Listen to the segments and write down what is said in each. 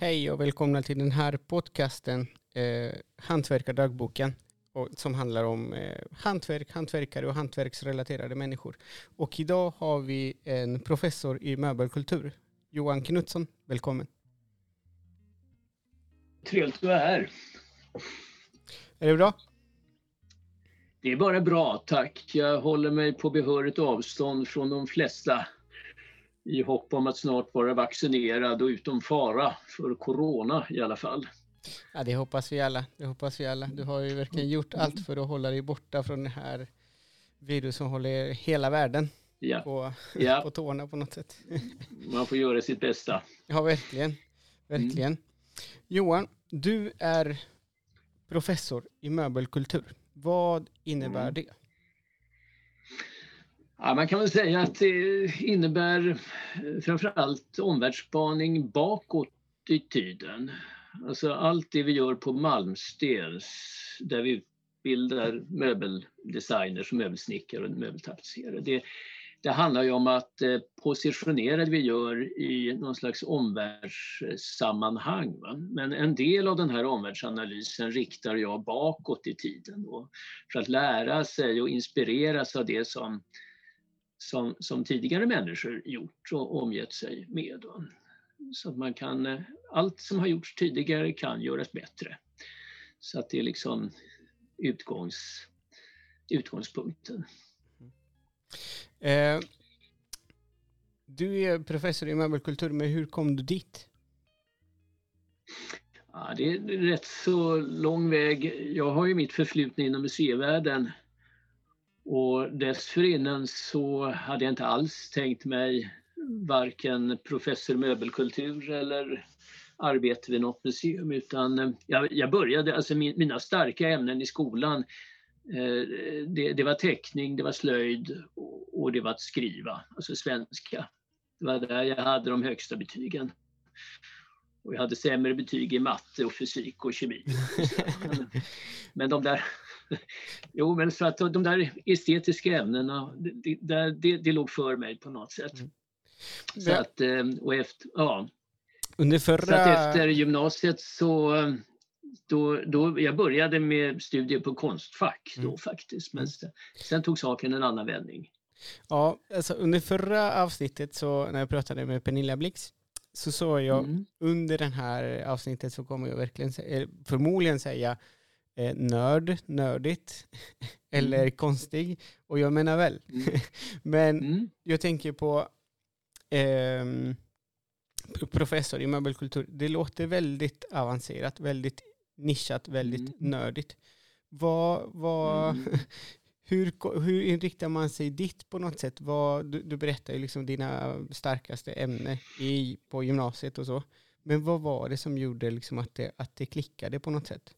Hej och välkomna till den här podcasten, eh, Hantverkardagboken, och, som handlar om eh, hantverk, hantverkare och hantverksrelaterade människor. Och idag har vi en professor i möbelkultur, Johan Knutsson. Välkommen. Trevligt att vara här. Är det bra? Det är bara bra, tack. Jag håller mig på behörigt avstånd från de flesta i hopp om att snart vara vaccinerad och utom fara för corona i alla fall. Ja, det hoppas vi alla. Det hoppas vi alla. Du har ju verkligen gjort allt för att hålla dig borta från det här virus som håller hela världen ja. På, ja. på tårna på något sätt. Man får göra sitt bästa. Ja, verkligen. Verkligen. Mm. Johan, du är professor i möbelkultur. Vad innebär mm. det? Ja, man kan väl säga att det innebär eh, framförallt omvärldsspaning bakåt i tiden. Alltså allt det vi gör på Malmstens där vi utbildar möbeldesigners, möbelsnickare och möbeltapetserare. Det, det handlar ju om att eh, positionera det vi gör i någon slags omvärldssammanhang. Va? Men en del av den här omvärldsanalysen riktar jag bakåt i tiden då, för att lära sig och inspireras av det som som, som tidigare människor gjort och omgett sig med. Så att man kan, eh, allt som har gjorts tidigare kan göras bättre. Så att det är liksom utgångs, utgångspunkten. Eh, du är professor i möbelkultur, men hur kom du dit? Ja, det är rätt så lång väg. Jag har ju mitt förflutna inom museivärlden och dessförinnan så hade jag inte alls tänkt mig varken professor möbelkultur eller arbete vid något museum utan eh, jag, jag började, alltså min, mina starka ämnen i skolan eh, det, det, var teckning, det var slöjd och, och det var att skriva, alltså svenska. Det var där jag hade de högsta betygen. Och jag hade sämre betyg i matte och fysik och kemi. Men, men de där jo, men så att de där estetiska ämnena, det, det, det, det låg för mig på något sätt. Mm. Så att, eh, och efter, ja. Under förra... Så att efter gymnasiet så då, då, jag började med studier på Konstfack då mm. faktiskt, men sen, sen tog saken en annan vändning. Ja, alltså under förra avsnittet så när jag pratade med Pernilla Blix så sa jag mm. under det här avsnittet så kommer jag verkligen förmodligen säga eh, nörd, nördigt eller mm. konstig. Och jag menar väl. Mm. Men mm. jag tänker på eh, professor i möbelkultur. Det låter väldigt avancerat, väldigt nischat, väldigt mm. nördigt. Vad, vad, mm. hur, hur inriktar man sig ditt på något sätt? Vad, du, du berättar ju liksom dina starkaste ämnen i, på gymnasiet och så. Men vad var det som gjorde liksom att, det, att det klickade på något sätt?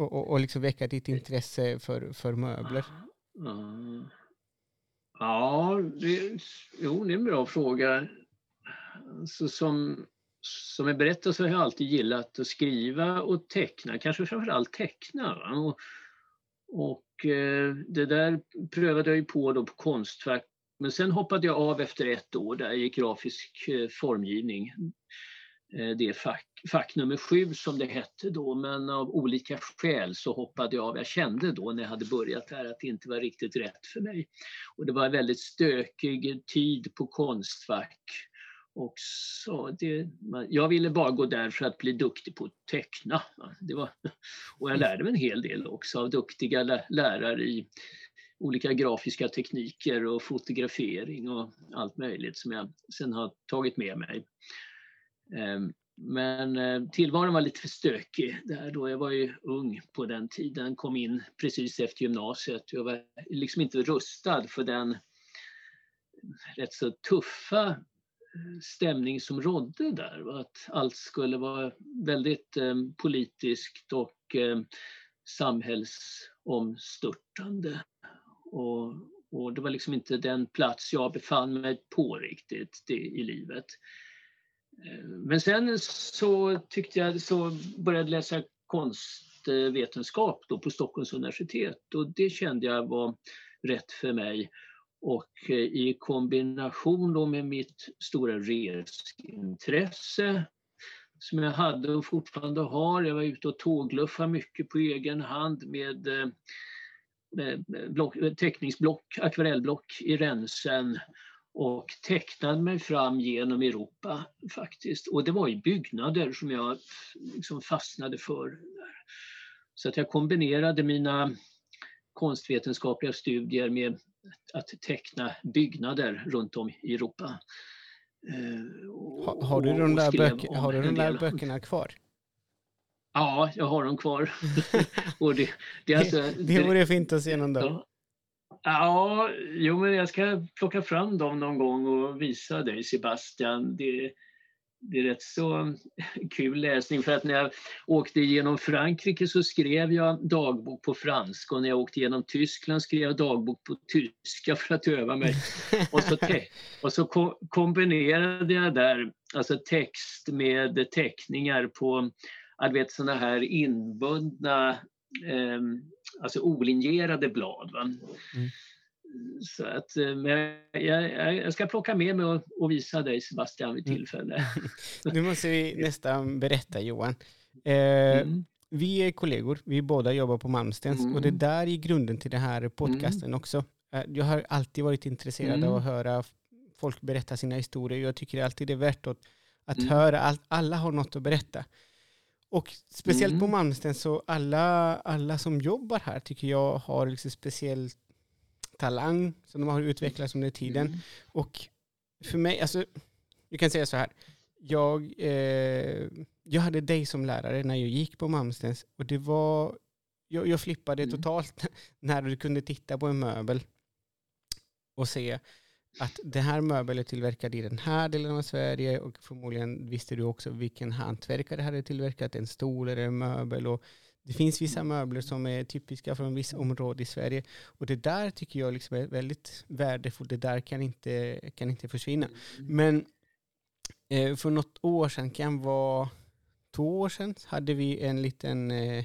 Och, och, och liksom väcka ditt intresse för, för möbler? Mm. Ja, det, jo, det är en bra fråga. Alltså som, som jag berättade så har jag alltid gillat att skriva och teckna, kanske framförallt teckna. Och, och eh, det där prövade jag ju på då på Konstfack men sen hoppade jag av efter ett år där gick grafisk eh, formgivning. Eh, det fack, fack nummer sju som det hette då, men av olika skäl så hoppade jag av. Jag kände då när jag hade börjat här att det inte var riktigt rätt för mig. Och det var en väldigt stökig tid på Konstfack. Och så det, jag ville bara gå där för att bli duktig på att teckna. Det var, och jag lärde mig en hel del också av duktiga lärare i olika grafiska tekniker och fotografering och allt möjligt som jag sen har tagit med mig. Ehm, men eh, tillvaron var lite för stökig där då. Jag var ju ung på den tiden, kom in precis efter gymnasiet. Jag var liksom inte rustad för den eh, rätt så tuffa eh, stämning som rådde där. Att allt skulle vara väldigt politiskt och samhällsomstörtande. Och, och det var liksom inte den plats jag befann mig på riktigt i livet. Men sen så tyckte jag så började läsa konstvetenskap då på Stockholms universitet och det kände jag var rätt för mig. Och eh, i kombination då med mitt stora resintresse som jag hade och fortfarande har. Jag var ute och tågluffade mycket på egen hand med, eh, med block, teckningsblock, akvarellblock i rensen och tecknade mig fram genom Europa faktiskt. Och det var i byggnader som jag liksom fastnade för. Så att jag kombinerade mina konstvetenskapliga studier med att teckna byggnader runt om i Europa. Eh, har, har, du de där, böck, har du de där böckerna kvar? Ja, jag har dem kvar. och det, det, alltså, det, det vore fint att se någon dag. Ja, ja, jo men jag ska plocka fram dem någon gång och visa dig Sebastian. Det, det är rätt så kul läsning för att när jag åkte genom Frankrike så skrev jag dagbok på franska och när jag åkte genom Tyskland skrev jag dagbok på tyska för att öva mig. Och så, och så ko kombinerade jag där alltså text med teckningar på vet, såna här inbundna eh, alltså olinjerade blad. Va? Mm. Så att, eh, men jag, jag, ska plocka med mig och, och, visa dig Sebastian vid mm. tillfälle. nu måste vi nästan berätta Johan. Eh, mm. Vi är kollegor, vi båda jobbar på Malmstens mm. och det är där i grunden till den här podcasten mm. också. Eh, jag har alltid varit intresserad av att mm. höra folk berätta sina historier. Jag tycker alltid det är värt att, att mm. höra. All, alla har något att berätta. Och speciellt på Malmstens så alla, alla som jobbar här tycker jag har liksom speciellt talang som de har utvecklat under tiden. Mm. Och för mig, alltså, jag kan säga så här. Jag, eh, jag hade dig som lärare när jag gick på Malmstens och det var, jag, jag flippade mm. totalt när du kunde titta på en möbel och se att den här möbeln är tillverkad i den här delen av Sverige och förmodligen visste du också vilken hantverkare det hade tillverkat, en stol eller en möbel. Och det finns vissa möbler som är typiska från vissa områden i Sverige. Och det där tycker jag liksom är väldigt värdefullt. Det där kan inte, kan inte försvinna. Men eh, för något år sedan, kan vara två år sedan, hade vi en liten eh,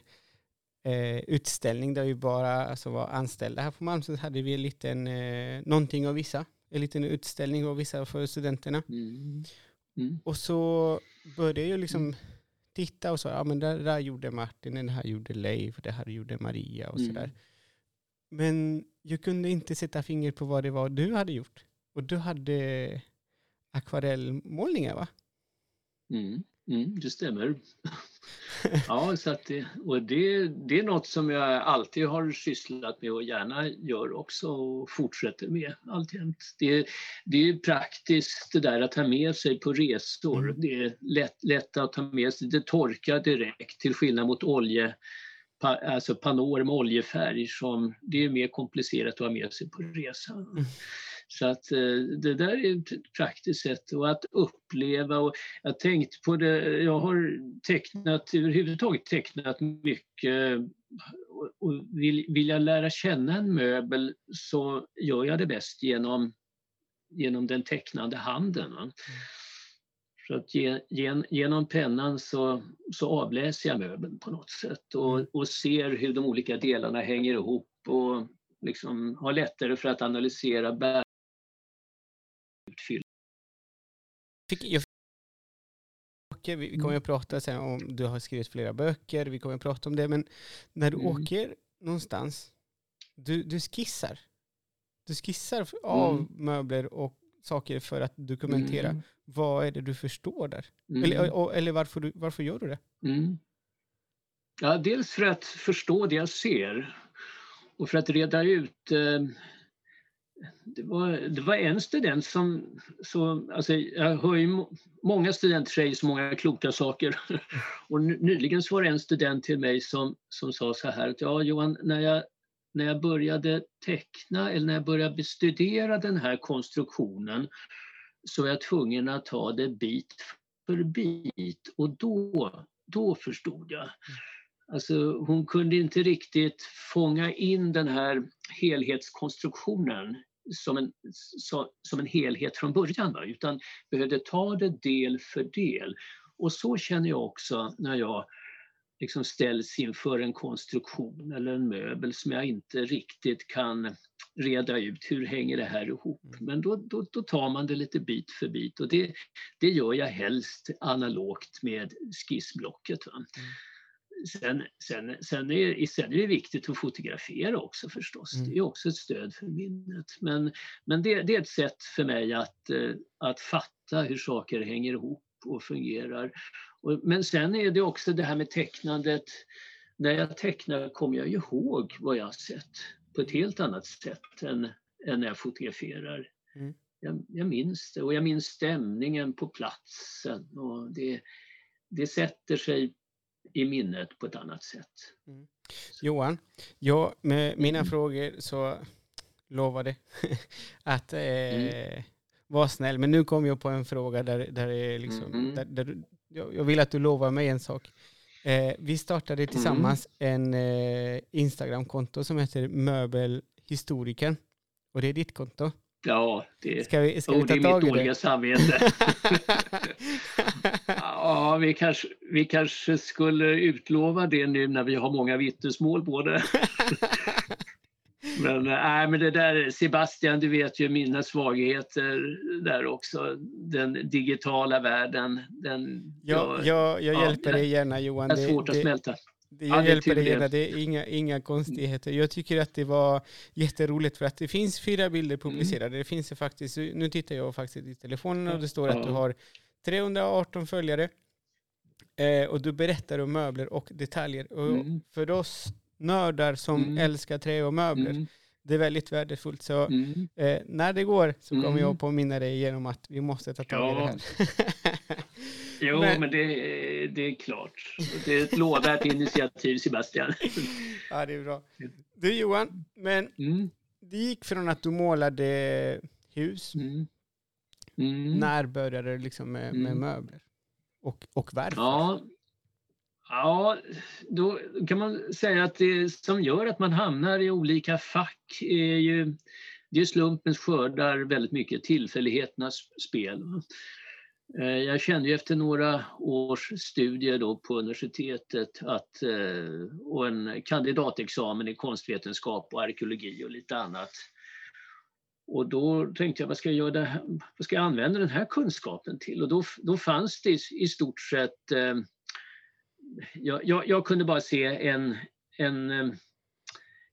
eh, utställning där vi bara alltså, var anställda här på Malmö. hade vi en liten, eh, någonting att visa. En liten utställning att visa för studenterna. Mm. Mm. Och så började jag liksom mm titta och så, ja men det där gjorde Martin, det här gjorde Leif, det här gjorde Maria och mm. sådär. Men jag kunde inte sätta fingret på vad det var du hade gjort. Och du hade akvarellmålningar va? Mm. Mm, det stämmer. ja, så det, och det, det är något som jag alltid har sysslat med och gärna gör också och fortsätter med alltjämt. Det, det är praktiskt det där att ta med sig på resor. Mm. Det är lätt, lätt att ta med sig. Det torkar direkt till skillnad mot olje, alltså pannor med oljefärg som det är mer komplicerat att ha med sig på resan. Mm. Så att eh, det där är ett praktiskt sätt och att uppleva och jag tänkt på det, jag har tecknat, överhuvudtaget tecknat mycket och vill, vill jag lära känna en möbel så gör jag det bäst genom, genom den tecknande handen. Mm. Så att gen, genom pennan så, så avläser jag möbeln på något sätt och, mm. och ser hur de olika delarna hänger ihop och liksom har lättare för att analysera utfyllda. vi kommer att prata sen om, du har skrivit flera böcker, vi kommer att prata om det, men när du mm. åker någonstans, du, du skissar. Du skissar av mm. möbler och saker för att dokumentera. Mm. Vad är det du förstår där? Mm. Eller, eller varför, du, varför gör du det? Mm. Ja, dels för att förstå det jag ser och för att reda ut eh, det var, det var en student som... Så, alltså, jag hör ju många studenter säger så många kloka saker. Och nyligen så var det en student till mig som, som sa så här att ja Johan, när jag, när jag började teckna eller när jag började studera den här konstruktionen så var jag tvungen att ta det bit för bit och då, då förstod jag. Alltså, hon kunde inte riktigt fånga in den här helhetskonstruktionen som en, som en helhet från början, va? utan behövde ta det del för del. Och så känner jag också när jag liksom ställs inför en konstruktion eller en möbel som jag inte riktigt kan reda ut hur hänger det här ihop. Mm. Men då, då, då tar man det lite bit för bit och det, det gör jag helst analogt med skissblocket. Va? Sen, sen, sen, är, sen är det viktigt att fotografera också förstås. Mm. Det är också ett stöd för minnet. Men, men det, det är ett sätt för mig att, eh, att fatta hur saker hänger ihop och fungerar. Och, men sen är det också det här med tecknandet. När jag tecknar kommer jag ihåg vad jag har sett på ett helt annat sätt än, än när jag fotograferar. Mm. Jag, jag minns det och jag minns stämningen på platsen. Och det, det sätter sig i minnet på ett annat sätt. Mm. Johan, jag, med mina mm. frågor så lovade att eh, mm. vara snäll. Men nu kom jag på en fråga där, där, är liksom, mm. där, där jag, jag vill att du lovar mig en sak. Eh, vi startade mm. tillsammans en eh, Instagramkonto som heter Möbelhistorikern. Och det är ditt konto. Ja, det, ska vi, ska vi ta det är tag mitt dåliga samvete. ja, vi kanske, vi kanske skulle utlova det nu när vi har många vittnesmål på det. men, äh, men det där, Sebastian, du vet ju mina svagheter där också. Den digitala världen. Den, ja, jag, jag, jag hjälper dig gärna Johan. Det är svårt att smälta. Det, jag ja, hjälper dig gärna, det är inga, inga konstigheter. Jag tycker att det var jätteroligt för att det finns fyra bilder publicerade. Mm. Det finns det faktiskt, nu tittar jag faktiskt i telefonen och det står att du har 318 följare. Eh, och du berättar om möbler och detaljer. Och mm. För oss nördar som mm. älskar trä och möbler, mm. Det är väldigt värdefullt. Så mm. eh, när det går så kommer jag mm. påminna dig genom att vi måste ta tag i det här. Jo, men, men det, det, är klart. Det är ett lovvärt initiativ, Sebastian. Ja, det är bra. Du Johan, men mm. det gick från att du målade hus. Mm. Mm. När började du liksom med, med mm. möbler? Och, och varför? Ja, ja, då kan man säga att det som gör att man hamnar i olika fack är ju det är slumpens skördar väldigt mycket, tillfälligheternas spel. Eh, jag kände ju efter några års studier då på universitetet att, eh, och en kandidatexamen i konstvetenskap och arkeologi och lite annat. Och då tänkte jag, vad ska jag, göra det vad ska jag använda den här kunskapen till? Och då, då fanns det i stort sett, eh, jag, jag, jag kunde bara se en, en,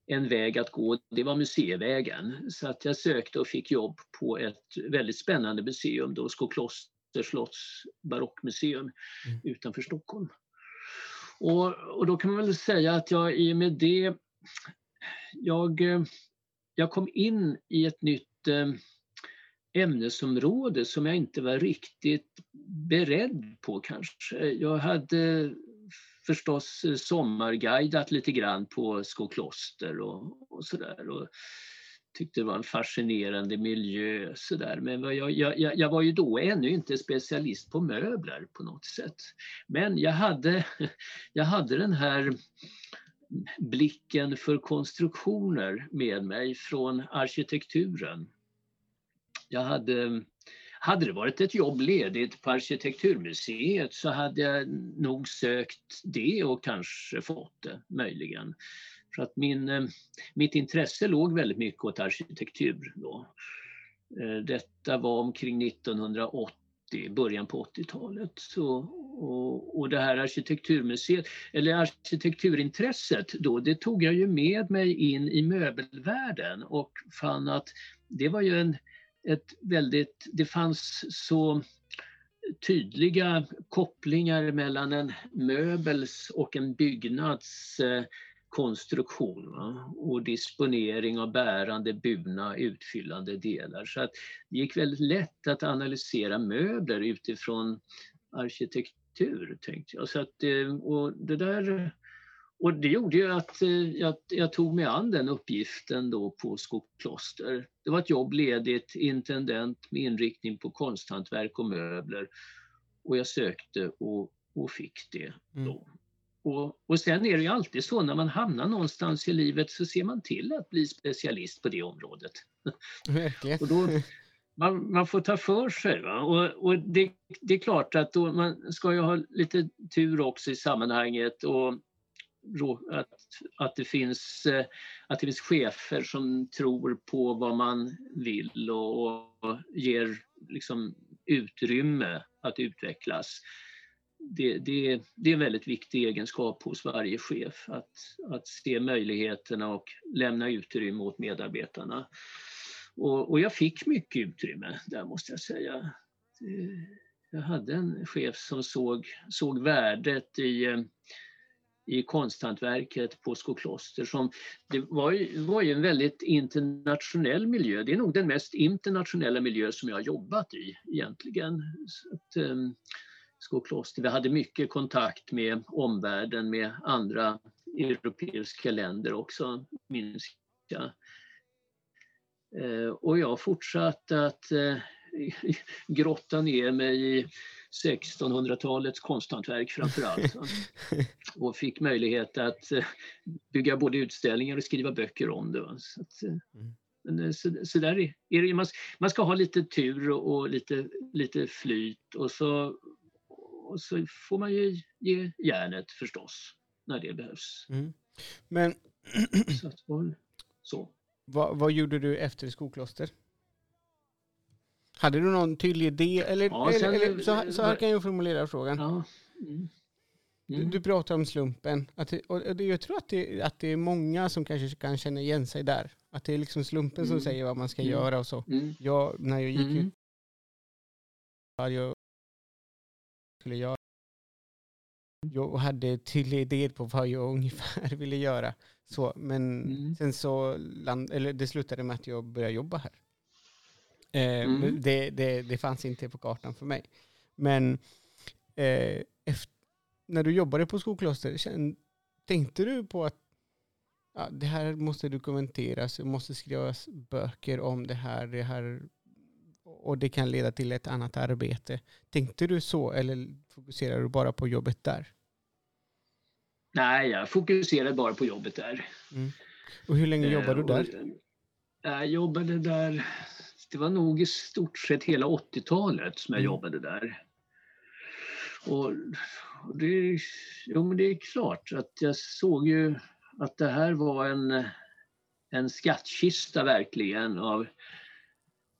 en väg att gå, det var museivägen. Så att jag sökte och fick jobb på ett väldigt spännande museum, då Skokloster Västerslotts barockmuseum mm. utanför Stockholm. Och, och då kan man väl säga att jag i och med det, jag, jag kom in i ett nytt eh, ämnesområde som jag inte var riktigt beredd på kanske. Jag hade förstås eh, sommarguidat lite grann på Skokloster och, och sådär tyckte det var en fascinerande miljö. Så där. Men jag, jag, jag var ju då ännu inte specialist på möbler på något sätt. Men jag hade, jag hade den här blicken för konstruktioner med mig från arkitekturen. Jag hade, hade det varit ett jobb ledigt på Arkitekturmuseet så hade jag nog sökt det och kanske fått det, möjligen. För att min, eh, mitt intresse låg väldigt mycket åt arkitektur då. Eh, detta var omkring 1980 början på 80-talet. Och, och det här arkitekturmuseet, eller arkitekturintresset då, det tog jag ju med mig in i möbelvärlden och fann att det var ju en, ett väldigt, det fanns så tydliga kopplingar mellan en möbels och en byggnads eh, konstruktion va? och disponering av bärande, burna, utfyllande delar. Så att det gick väldigt lätt att analysera möbler utifrån arkitektur, tänkte jag. Så att, eh, och det där och det gjorde ju att eh, jag, jag, tog mig an den uppgiften då på Skokloster. Det var ett jobb ledigt, intendent med inriktning på konsthantverk och möbler. Och jag sökte och, och fick det då. Mm. Och, och sen är det ju alltid så när man hamnar någonstans i livet så ser man till att bli specialist på det området. Verkligen. och då, man, man, får ta för sig. Va? Och, och det, det, är klart att då, man ska ju ha lite tur också i sammanhanget. Och att, att, det finns, eh, att det finns chefer som tror på vad man vill och, och ger liksom utrymme att utvecklas. Det, det, det, är en väldigt viktig egenskap hos varje chef att, att se möjligheterna och lämna utrymme åt medarbetarna. Och, och jag fick mycket utrymme där måste jag säga. Eh, jag hade en chef som såg, såg värdet i eh, i konsthantverket på Skokloster. Som, det var ju, var ju en väldigt internationell miljö. Det är nog den mest internationella miljö som jag har jobbat i egentligen. Så att, um, Skokloster. Vi hade mycket kontakt med omvärlden, med andra europeiska länder också, minns jag. Uh, och jag fortsatte att uh, grotta ner mig i 1600-talets konsthantverk framför allt. och fick möjlighet att eh, bygga både utställningar och skriva böcker om det. Så, att, eh, mm. eh, så, så där är det. Man, man ska ha lite tur och lite, lite flyt och så, och så får man ju ge järnet förstås när det behövs. Mm. Men så, så. Vad, vad gjorde du efter Skokloster? Hade du någon tydlig idé? Eller, ja, sen, eller, så, så, här, kan jag formulera frågan. Ja. Mm. Mm. Du, du pratar om slumpen. Att och det, jag tror att det, att det är många som kanske kan känna igen sig där. Att det är liksom slumpen mm. som säger vad man ska mm. göra och så. Mm. Jag, när jag gick mm. ut, jag skulle göra jag hade tydlig idé på vad jag ungefär ville göra. Så, men mm. sen så land, eller det slutade med att jag började jobba här. Eh, mm. det, det, det fanns inte på kartan för mig. Men eh, efter, när du jobbade på Skokloster, tänkte du på att ja, det här måste dokumenteras, det måste skrivas böcker om det här, det här och det kan leda till ett annat arbete. Tänkte du så eller fokuserade du bara på jobbet där? Nej, jag fokuserade bara på jobbet där. Mm. Och hur länge jobbade du där? Jag jobbade där det var nog i stort sett hela 80-talet som jag mm. jobbade där. Och det, jo, men det är klart att jag såg ju att det här var en, en skattkista verkligen av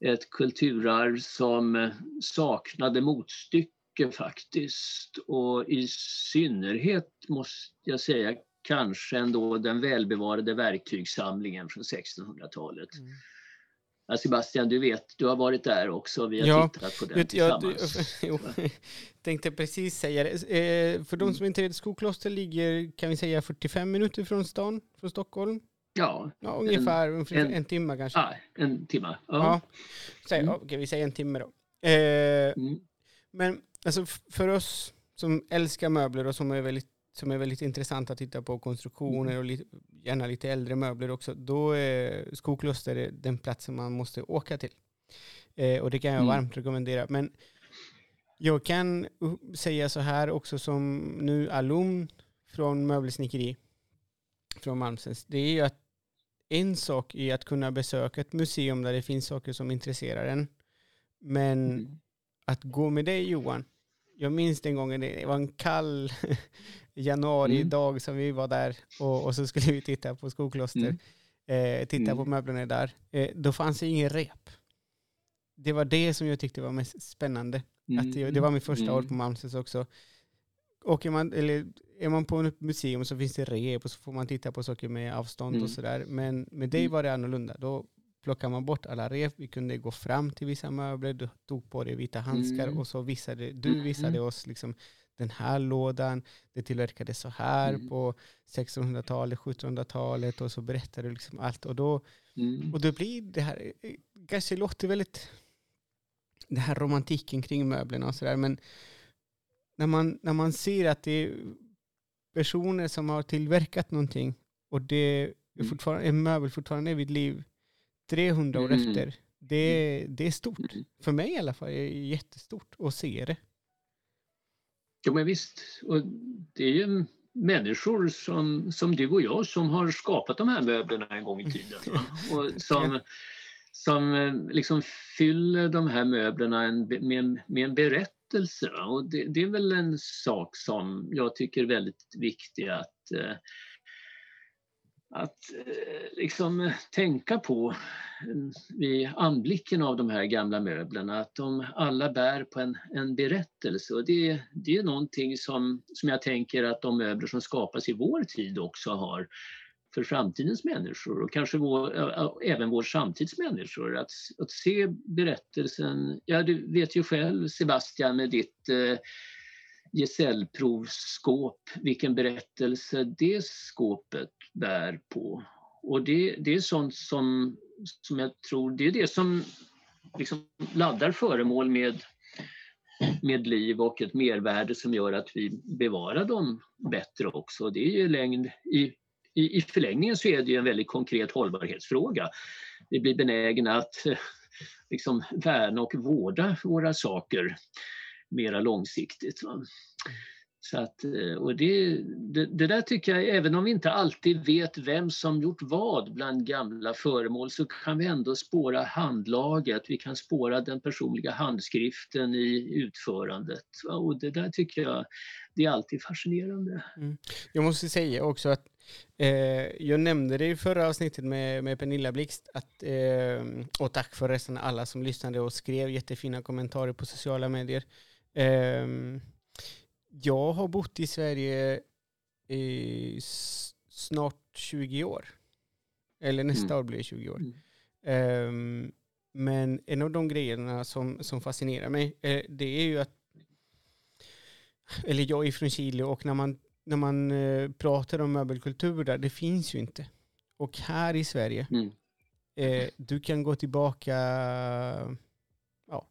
ett kulturarv som saknade motstycke faktiskt. Och i synnerhet måste jag säga kanske ändå den välbevarade verktygssamlingen från 1600-talet. Mm. Ja, Sebastian, du vet, du har varit där också. Vi har ja, tittat på den vet, tillsammans. Jag, jo, tänkte precis säga det. Eh, för de mm. som inte vet, Skokloster ligger, kan vi säga, 45 minuter från stan, från Stockholm. Ja. ja ungefär en, en, en timme kanske. Ja, en timme. Ja. ja. Säg, mm. Okej, vi säger en timme då. Eh, mm. Men alltså, för oss som älskar möbler och som är väldigt som är väldigt intressant att titta på konstruktioner mm. och lite, gärna lite äldre möbler också, då är Skokloster den platsen man måste åka till. Eh, och det kan jag mm. varmt rekommendera. Men jag kan säga så här också som nu alumn från möbelsnickeri från Malmsens. Det är ju att en sak är att kunna besöka ett museum där det finns saker som intresserar en. Men mm. att gå med dig Johan, jag minns den gången det var en kall januari-dag mm. som vi var där och, och, så skulle vi titta på Skokloster. Mm. Eh, titta mm. på möblerna där. Eh, då fanns det ingen rep. Det var det som jag tyckte var mest spännande. Att det, det var mitt första år på mm. Malmsens också. Åker man, eller är man på ett museum så finns det rep och så får man titta på saker med avstånd och mm. sådär. Men med dig mm. var det annorlunda. Då plockade man bort alla rep, vi kunde gå fram till vissa möbler, du tog på dig vita handskar mm. och så visade du visade oss liksom den här lådan, det tillverkades så här mm. på 1600-talet, 1700-talet och så berättar du liksom allt. Och då, mm. och då blir det här, kanske låter väldigt, det här romantiken kring möblerna och sådär, men när man, när man ser att det är personer som har tillverkat någonting och det är mm. fortfarande, en möbel fortfarande är vid liv 300 år mm. efter, det, det är stort. Mm. För mig i alla fall är det jättestort att se det. Ja men visst, och det är ju människor som, som du och jag som har skapat de här möblerna en gång i tiden. Och som, som eh, liksom fyller de här möblerna en, med, med en berättelse. Och det, det, är väl en sak som jag tycker är väldigt viktig att eh, att eh, liksom eh, tänka på eh, vid anblicken av de här gamla möblerna att de alla bär på en, en berättelse och det, det är någonting som, som jag tänker att de möbler som skapas i vår tid också har för framtidens människor och kanske vår, även vår samtids människor. Att, att se berättelsen, ja du vet ju själv Sebastian med ditt eh, gesällprovsskåp, vilken berättelse det skåpet bär på. Och det, det är sånt som, som jag tror, det är det som liksom laddar föremål med, med liv och ett mervärde som gör att vi bevarar dem bättre också. Det är ju längd, i, i, i förlängningen så är det en väldigt konkret hållbarhetsfråga. Vi blir benägna att eh, liksom värna och vårda våra saker mera långsiktigt. Va? Så att, eh, och det, det, det, där tycker jag, även om vi inte alltid vet vem som gjort vad bland gamla föremål så kan vi ändå spåra handlaget, vi kan spåra den personliga handskriften i utförandet. Och det där tycker jag, det är alltid fascinerande. Mm. Jag måste säga också att eh, jag nämnde det i förra avsnittet med, med Pernilla Blixt, att, eh, och tack förresten alla som lyssnade och skrev jättefina kommentarer på sociala medier. Eh, jag har bott i Sverige i snart 20 år. Eller nästa mm. år blir det 20 år. Mm. Um, men en av de grejerna som, som fascinerar mig, eh, det är ju att, eller jag är från Chile och när man, när man eh, pratar om möbelkultur där, det finns ju inte. Och här i Sverige, mm. eh, du kan gå tillbaka ja,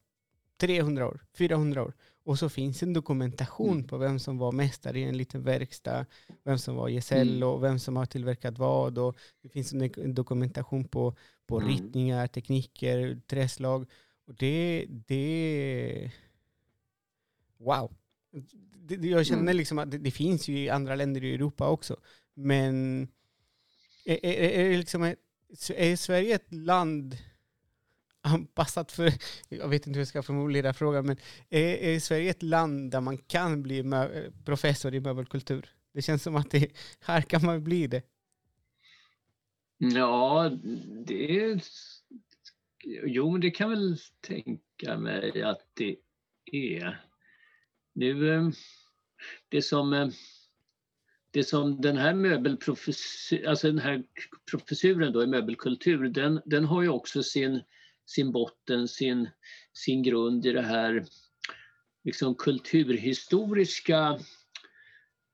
300 år, 400 år och så finns en dokumentation mm. på vem som var mästare i en liten verkstad, vem som var gesäll mm. och vem som har tillverkat vad. Och det finns en dokumentation på, på mm. ritningar, tekniker, träslag. Och det, det... Wow! jag känner mm. liksom att det, det, finns ju i andra länder i Europa också. Men är, är, är, liksom, är Sverige ett land anpassat för, jag vet inte hur jag ska formulera frågan, men är, är Sverige ett land där man kan bli professor i möbelkultur? Det känns som att det, här kan man bli det. Ja, det... Jo, men det kan väl tänka mig att det är. Nu, eh, det som, eh, det som den här möbelprofessuren, alltså den här professuren då i möbelkultur, den, den har ju också sin sin botten, sin, sin grund i det här liksom kulturhistoriska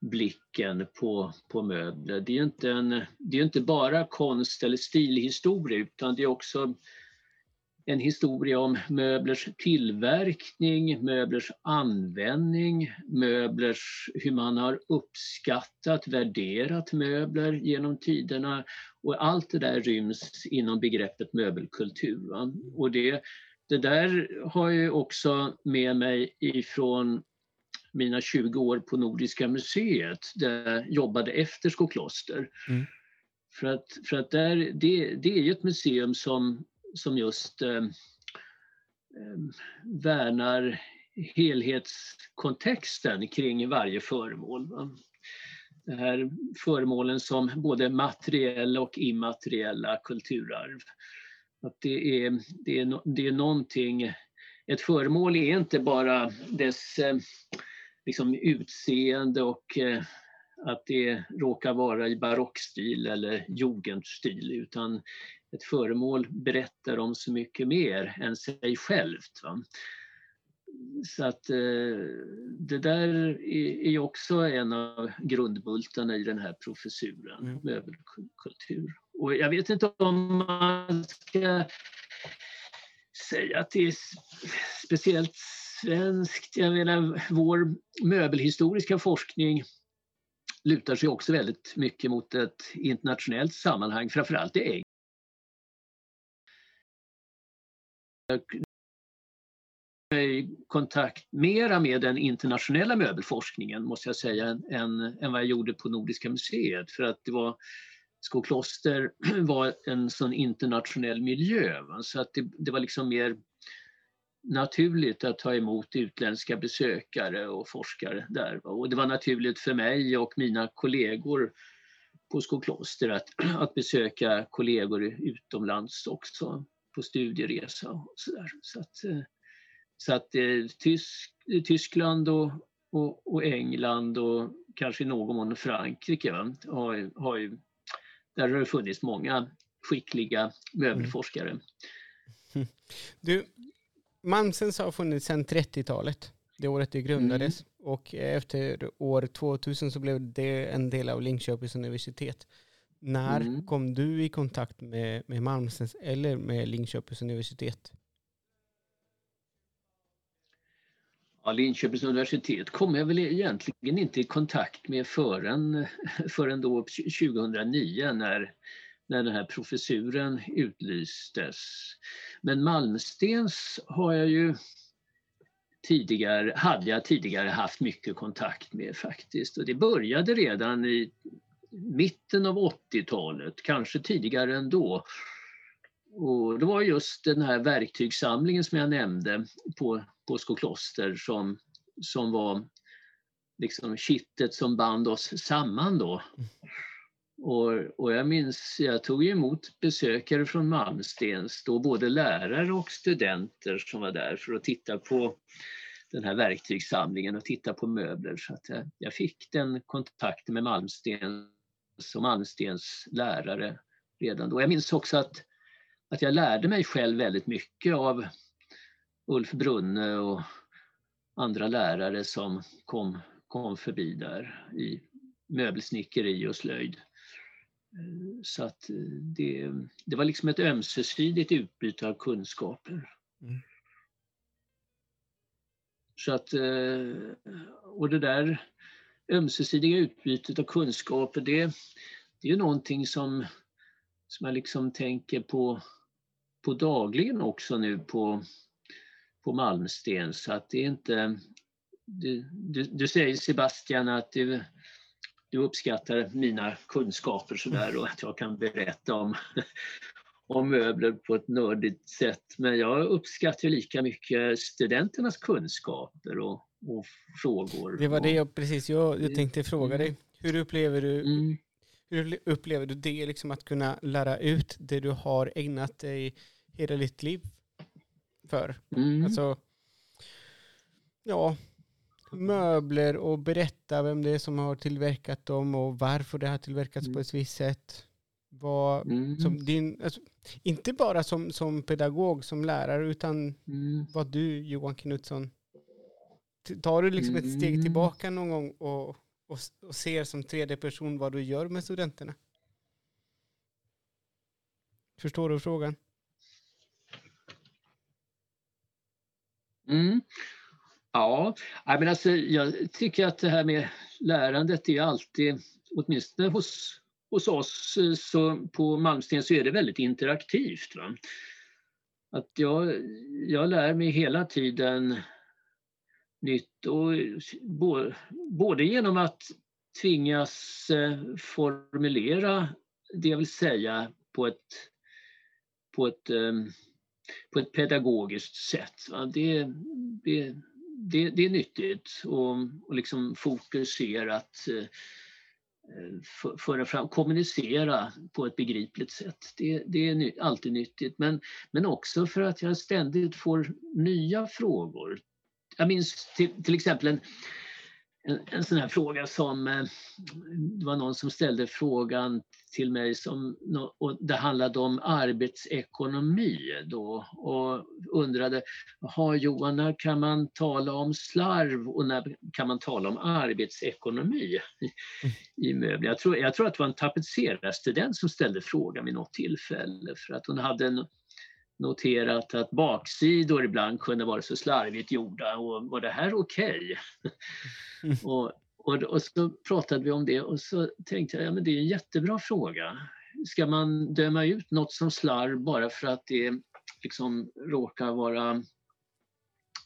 blicken på, på möbler. Det är inte, en, det är inte bara konst eller stilhistoria utan det är också en historia om möblers tillverkning, möblers användning, möblers, hur man har uppskattat, värderat möbler genom tiderna. Och allt det där ryms inom begreppet möbelkultur. Va? Och det, det där har jag också med mig ifrån mina 20 år på Nordiska museet där jag jobbade efter Skokloster. Mm. För att, för att där, det, det är ju ett museum som som just eh, eh, värnar helhetskontexten kring varje föremål. Va? De här föremålen som både materiella och immateriella kulturarv. Att det, är, det, är, det är någonting, ett föremål är inte bara dess eh, liksom utseende och eh, att det råkar vara i barockstil eller jugendstil utan ett föremål berättar om så mycket mer än sig självt. Va? Så att eh, det där är ju också en av grundbultarna i den här professuren, mm. möbelkultur. Och jag vet inte om man ska säga att det är speciellt svenskt. Jag menar, vår möbelhistoriska forskning lutar sig också väldigt mycket mot ett internationellt sammanhang, framförallt i England i kontakt mera med den internationella möbelforskningen måste jag säga än, än vad jag gjorde på Nordiska museet för att det var Skokloster var en sån internationell miljö va? så att det, det, var liksom mer naturligt att ta emot utländska besökare och forskare där. Och det var naturligt för mig och mina kollegor på Skokloster att, att besöka kollegor utomlands också på studieresa och sådär. Så att, eh, så att eh, Tysk, Tyskland och, och, och, England och kanske i någon mån Frankrike va, har, har ju, där har det funnits många skickliga möbelforskare. Mm. Du, Malmsens har funnits sedan 30-talet, det året det grundades. Mm. Och efter år 2000 så blev det en del av Linköpings universitet. När mm. kom du i kontakt med, med Malmsens eller med Linköpings universitet? Ja, Linköpings universitet kom jag väl egentligen inte i kontakt med förrän, förrän då 2009 när, när den här professuren utlystes. Men Malmstens har jag ju tidigare, hade jag tidigare haft mycket kontakt med faktiskt. Och det började redan i mitten av 80-talet, kanske tidigare ändå. Och det var just den här verktygssamlingen som jag nämnde på, på Skokloster som, som var liksom kittet som band oss samman då. Och, och jag minns, jag tog emot besökare från Malmstens, då både lärare och studenter som var där för att titta på den här verktygssamlingen och titta på möbler. Så att jag, jag fick den kontakten med Malmstens och Malmstens lärare redan då. Jag minns också att, att jag lärde mig själv väldigt mycket av Ulf Brunne och andra lärare som kom, kom förbi där i möbelsnickeri och slöjd. Så att det, det var liksom ett ömsesidigt utbyte av kunskaper. Mm. Så att, och det där ömsesidiga utbytet av kunskaper, det, det är någonting som, som jag liksom tänker på, på dagligen också nu på, på Malmsten. Så att det är inte... Du, du, du säger Sebastian att du, du uppskattar mina kunskaper sådär och att jag kan berätta om, om möbler på ett nördigt sätt. Men jag uppskattar lika mycket studenternas kunskaper och, och frågor. Det var det jag precis jag, jag tänkte fråga mm. dig. Hur upplever du, mm. hur upplever du det, liksom att kunna lära ut det du har ägnat dig hela ditt liv för? Mm. Alltså, ja, möbler och berätta vem det är som har tillverkat dem och varför det har tillverkats mm. på ett visst sätt. Vad, mm. som din, alltså, inte bara som, som pedagog, som lärare, utan mm. vad du, Johan Knutsson, tar du liksom ett steg mm. tillbaka någon gång och, och, och ser som tredje person vad du gör med studenterna? Förstår du frågan? Mm. Ja, men alltså, jag tycker att det här med lärandet är alltid, åtminstone hos, hos oss så på Malmsten så är det väldigt interaktivt. Va? Att jag, jag lär mig hela tiden nytt och både genom att tvingas eh, formulera det jag vill säga på ett, på ett, eh, på ett pedagogiskt sätt. Det, det, det, det är nyttigt och, och liksom fokuserat eh, föra fram, kommunicera på ett begripligt sätt. Det, det är alltid nyttigt men, men också för att jag ständigt får nya frågor jag minns till, till exempel en, en, en, sån här fråga som eh, det var någon som ställde frågan till mig som och det handlade om arbetsekonomi då och undrade har Johan, när kan man tala om slarv och när kan man tala om arbetsekonomi i, i möbler? Jag tror, jag tror att det var en tapetserarstudent som ställde frågan vid något tillfälle för att hon hade en noterat att baksidor ibland kunde vara så slarvigt gjorda och var det här okej? Okay? och, och, och, så pratade vi om det och så tänkte jag, ja men det är en jättebra fråga. Ska man döma ut något som slarv bara för att det liksom råkar vara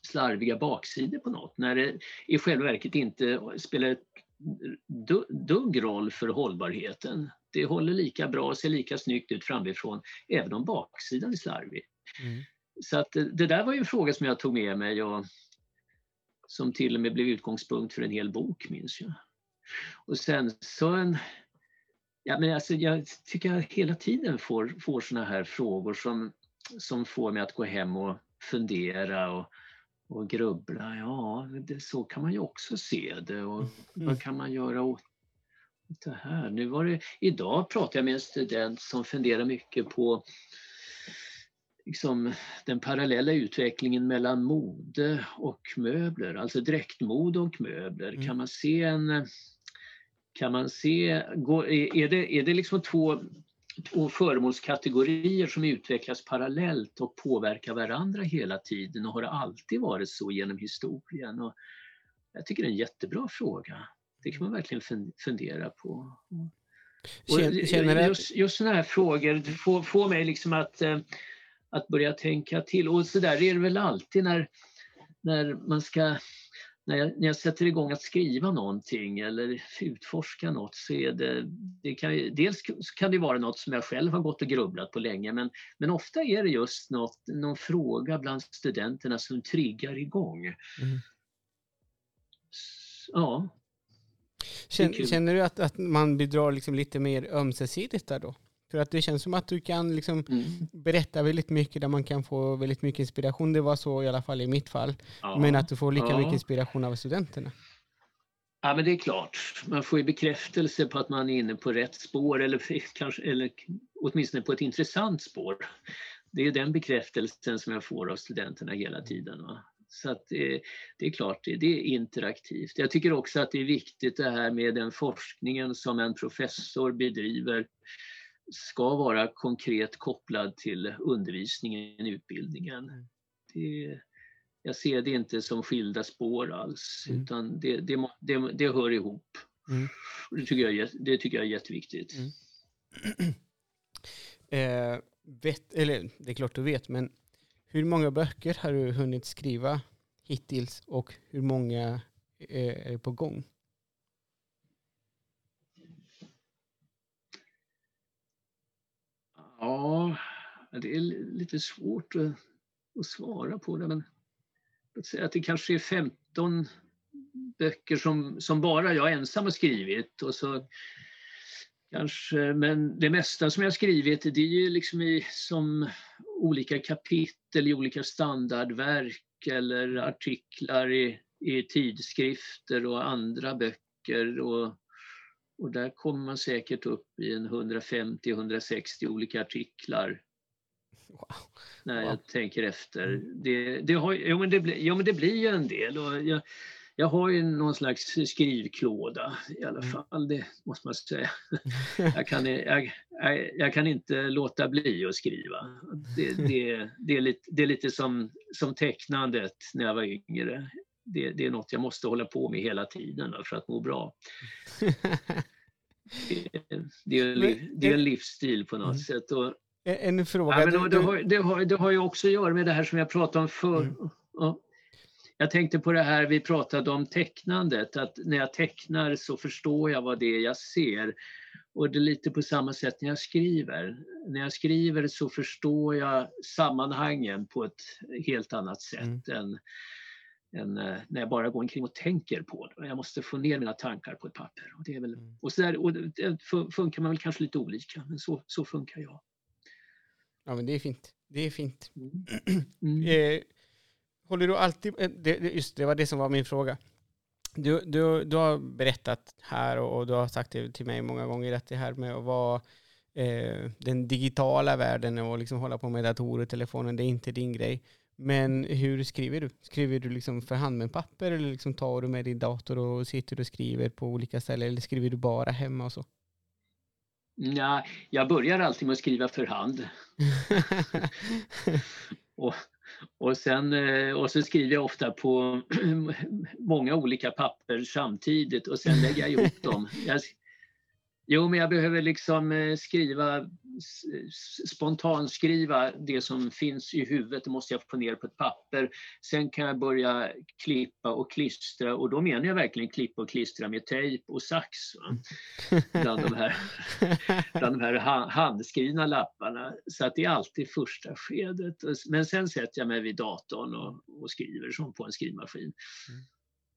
slarviga baksidor på något när det i själva verket inte spelar ett dugg roll för hållbarheten. Det håller lika bra och ser lika snyggt ut framifrån även om baksidan är slarvig. Mm. så att det, det, där var ju en fråga som jag tog med mig och som till och med blev utgångspunkt för en hel bok minns jag. Och sen så en, ja, men alltså, jag tycker jag hela tiden får, får såna här frågor som, som får mig att gå hem och fundera och, och grubbla. Ja, det, så kan man ju också se det och mm. vad kan man göra åt det här? Nu var det, idag pratade jag med en student som funderar mycket på liksom, den parallella utvecklingen mellan mode och möbler, alltså dräktmode och möbler. Mm. Kan man se en kan man se, är det, är det liksom två, två föremålskategorier som utvecklas parallellt och påverkar varandra hela tiden och har det alltid varit så genom historien? Och jag tycker det är en jättebra fråga. Det kan man verkligen fundera på. Och just, just sådana här frågor får, får mig liksom att, eh, att börja tänka till. Och så där är det väl alltid när, när man ska när jag, när jag sätter igång att skriva någonting eller utforska något så är det, det kan, dels kan det vara något som jag själv har gått och grubblat på länge men, men ofta är det just något, någon fråga bland studenterna som triggar igång. Mm. Ja. Känner, känner, du att, att man bidrar liksom lite mer ömsesidigt där då? För att det känns som att du kan liksom mm. berätta väldigt mycket där man kan få väldigt mycket inspiration. Det var så i alla fall i mitt fall. Ja. Men att du får lika ja. mycket inspiration av studenterna. Ja men det är klart, man får ju bekräftelse på att man är inne på rätt spår eller, kanske, eller åtminstone på ett intressant spår. Det är den bekräftelsen som jag får av studenterna hela tiden. Va? Så att det, det, är klart, det, det, är interaktivt. Jag tycker också att det är viktigt det här med den forskningen som en professor bedriver ska vara konkret kopplad till undervisningen, utbildningen. Mm. Det, jag ser det inte som skilda spår alls, mm. utan det, det, det, det hör ihop. Mm. Det, tycker jag, det tycker jag är jätteviktigt. Mm. eh, vet, eller det är klart du vet, men hur många böcker har du hunnit skriva hittills och hur många är på gång? Ja, det är lite svårt att, att svara på det men låt säga att det kanske är 15 böcker som, som bara jag ensam har skrivit och så kanske, men det mesta som jag skrivit det är ju liksom i, som olika kapitel i olika standardverk eller artiklar i, i tidskrifter och andra böcker och och där kommer man säkert upp i en 150-160 olika artiklar. Wow. När jag wow. tänker efter. Mm. Det, det, har, jo, men det, ja, men det blir ju en del. Och jag, jag har ju någon slags skrivklåda i alla mm. fall, det måste man säga. Jag kan, jag, jag kan inte låta bli att skriva. Det, det, det, är, lite, det är lite som, som tecknandet när jag var yngre det, det, är något jag måste hålla på med hela tiden för att må bra. Det, är, det är en livsstil på något mm. sätt. Och, en fråga. Ja, men det, har, det, har, det har ju också att göra med det här som jag pratade om förr. Mm. Ja. Jag tänkte på det här vi pratade om tecknandet, att när jag tecknar så förstår jag vad det är jag ser. Och det är lite på samma sätt när jag skriver. När jag skriver så förstår jag sammanhangen på ett helt annat sätt mm. än än eh, när jag bara går omkring och tänker på det. Jag måste få ner mina tankar på ett papper. Och det, är väl, mm. och så där, och det funkar man väl kanske lite olika, men så, så funkar jag. Ja, men det är fint. Det är fint. Mm. Mm. Eh, håller du alltid... Eh, det, just det var det som var min fråga. Du, du, du har berättat här och, och du har sagt det till mig många gånger att det här med att vara eh, den digitala världen och liksom hålla på med datorer och telefonen, det är inte din grej. Men hur skriver du? Skriver du liksom för hand med papper eller liksom tar du med din dator och sitter och skriver på olika ställen eller skriver du bara hemma och så? Ja, jag börjar alltid med att skriva för hand. och, och, sen, eh, och så skriver jag ofta på många olika papper samtidigt och sen lägger jag ihop dem. Jag, Jo, men jag behöver liksom eh, skriva spontanskriva det som finns i huvudet, det måste jag få ner på ett papper. Sen kan jag börja klippa och klistra och då menar jag verkligen klippa och klistra med tejp och sax. Bland de här, bland de här handskrivna lapparna. Så att det är alltid första skedet. Men sen sätter jag mig vid datorn och, och skriver som på en skrivmaskin. Mm.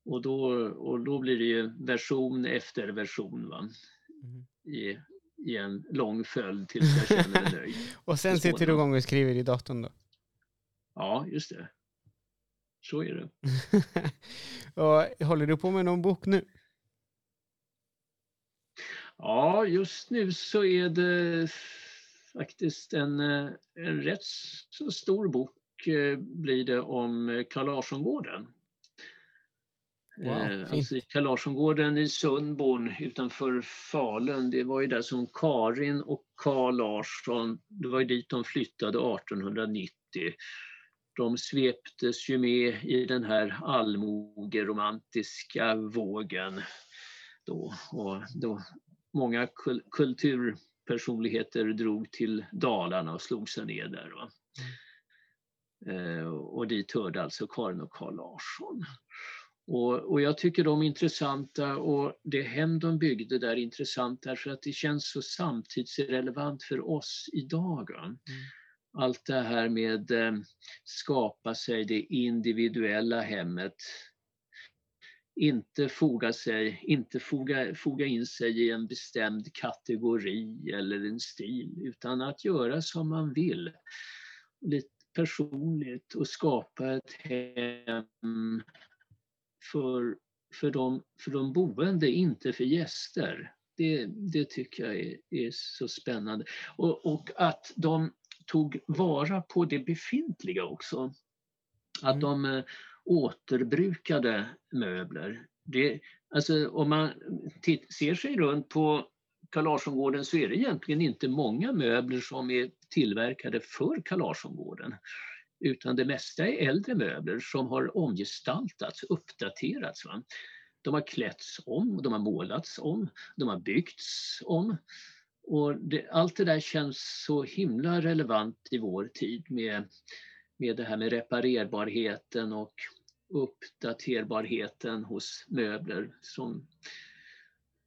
Och då, och då blir det ju version efter version va? Mm. I, i en lång följd tills jag känner mig nöjd. och sen sitter du igång och skriver i datorn då? Ja, just det. Så är det. och håller du på med någon bok nu? Ja, just nu så är det faktiskt en, en rätt så stor bok eh, blir det om Carl Larsson-gården. Wow, eh, alltså Carl Larsson-gården i Sundborn utanför Falun, det var ju där som Karin och Carl Larsson, det var ju dit de flyttade 1890. De sveptes ju med i den här allmogeromantiska vågen då. Och då många kul kulturpersonligheter drog till Dalarna och slog sig ner där. Va? Mm. Eh, och dit hörde alltså Karin och Carl Larsson. Och, och, jag tycker de är intressanta och det hem de byggde där är intressant därför att det känns så samtidsrelevant för oss idag. Mm. Allt det här med eh, skapa sig det individuella hemmet. Inte foga, sig, inte foga, foga in sig i en bestämd kategori eller en stil utan att göra som man vill. Lite personligt och skapa ett hem för, för, de, för de boende, inte för gäster. Det, det tycker jag är, är så spännande. Och, och, att de tog vara på det befintliga också. Att mm. de äh, återbrukade möbler. Det, alltså, om man ser sig runt på Carl Larsson-gården så är det egentligen inte många möbler som är tillverkade för Carl Larsson-gården utan det mesta är äldre möbler som har omgestaltats, uppdaterats. Va? De har klätts om, de har målats om, de har byggts om. Och det, allt det där känns så himla relevant i vår tid med, med det här med reparerbarheten och uppdaterbarheten hos möbler som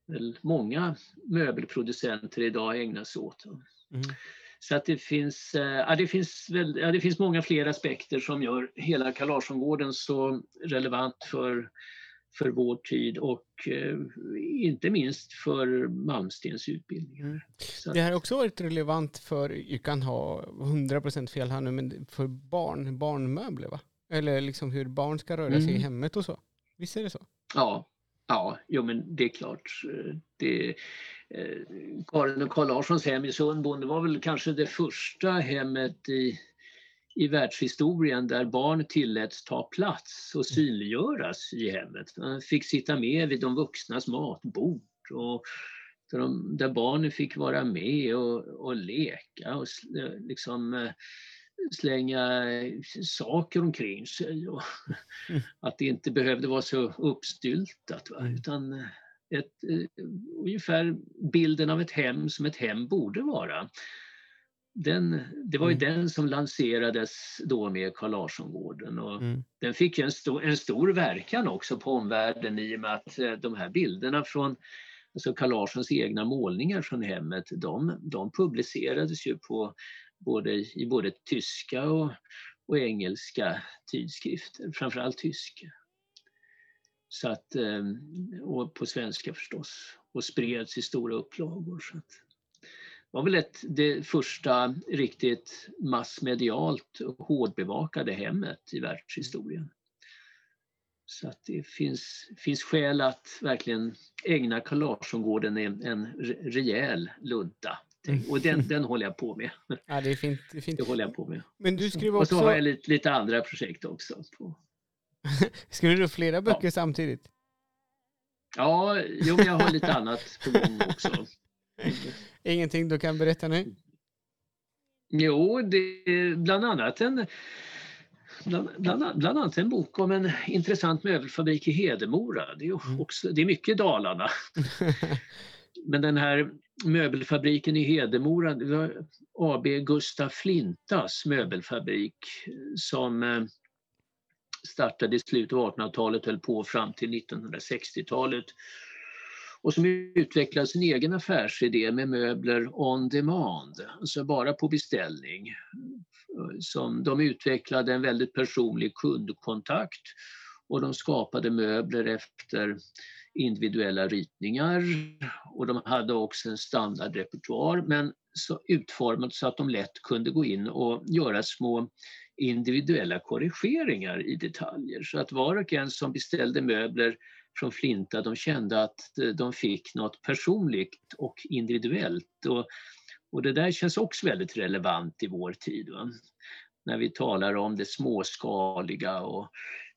väl många möbelproducenter idag ägnar sig åt. Mm. Så att det finns, eh, ja, det, finns väl, ja, det finns många fler aspekter som gör hela Carl så relevant för, för vår tid och eh, inte minst för Malmstens utbildning. Mm. Det har också varit relevant för, jag kan ha 100% fel här nu, men för barn, barnmöbler va? Eller liksom hur barn ska röra sig mm. i hemmet och så. Visst är det så? Ja, ja jo, men det är klart. Eh, det, Karin och Carl Larssons hem i Sundborn, det var väl kanske det första hemmet i, i världshistorien där barn tilläts ta plats och synliggöras i hemmet. Man fick sitta med vid de vuxnas matbord och där, de, där barnen fick vara med och, och leka och liksom eh, slänga saker omkring sig. Och mm. Att det inte behövde vara så uppstyltat. Va? Mm. Utan ett, eh, ungefär bilden av ett hem som ett hem borde vara. Den, det var ju mm. den som lanserades då med Carl Larsson-gården och mm. den fick en stor, en stor verkan också på omvärlden i och med att eh, de här bilderna från alltså Carl Larssons egna målningar från hemmet, de, de publicerades ju på både, i både tyska och, och engelska tidskrifter, framförallt tyska. Så att, ehm, och på svenska förstås. Och spreds i stora upplagor. Så att, det var väl ett, det första riktigt massmedialt hårdbevakade hemmet i världshistorien. Så att det finns, finns skäl att verkligen ägna Carl Larsson-gården en, en rejäl lunta. Mm. Och den, den håller jag på med. Ja, det är fint. Det, är fint. det håller jag på med. Men du skriver också... Och så har jag lite, lite andra projekt också. På, Skriver du flera böcker ja. samtidigt? Ja, jo, jag har lite annat på gång också. Ingenting du kan berätta nu? Jo, det är bland annat en Bland, bland, bland, annat en bok om en intressant möbelfabrik i Hedemora. Det är, mm. också, det är mycket Dalarna. men den här möbelfabriken i Hedemora, det var AB Gustaf Flintas möbelfabrik som eh, startade i slutet av 1800-talet och höll på fram till 1960-talet och som utvecklade sin egen affärsidé med möbler on demand, alltså bara på beställning. Som de utvecklade en väldigt personlig kundkontakt och de skapade möbler efter individuella ritningar och de hade också en standardrepertoar men så utformat så att de lätt kunde gå in och göra små individuella korrigeringar i detaljer så att var och en som beställde möbler från Flinta de kände att eh, de fick något personligt och individuellt. Och, och det där känns också väldigt relevant i vår tid. Va? När vi talar om det småskaliga och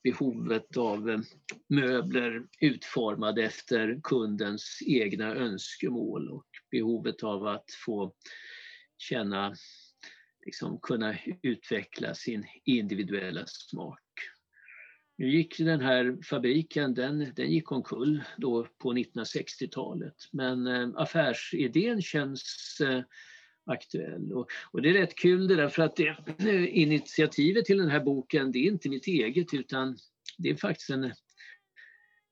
behovet av eh, möbler utformade efter kundens egna önskemål och behovet av att få känna, liksom kunna utveckla sin individuella smak. Nu gick den här fabriken, den, den gick omkull då på 1960-talet men eh, affärsidén känns eh, aktuell. Och, och, det är rätt kul det där för att det, initiativet till den här boken det är inte mitt eget utan det är faktiskt en,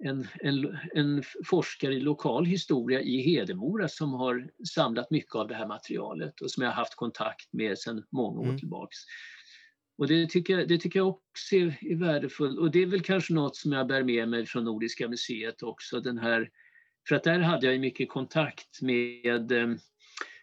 en, en, en, forskare i lokal historia i Hedemora som har samlat mycket av det här materialet och som jag har haft kontakt med sedan många år mm. tillbaks. Och det tycker, jag, det tycker jag också är, är värdefullt och det är väl kanske något som jag bär med mig från Nordiska museet också. Den här, för att där hade jag mycket kontakt med eh,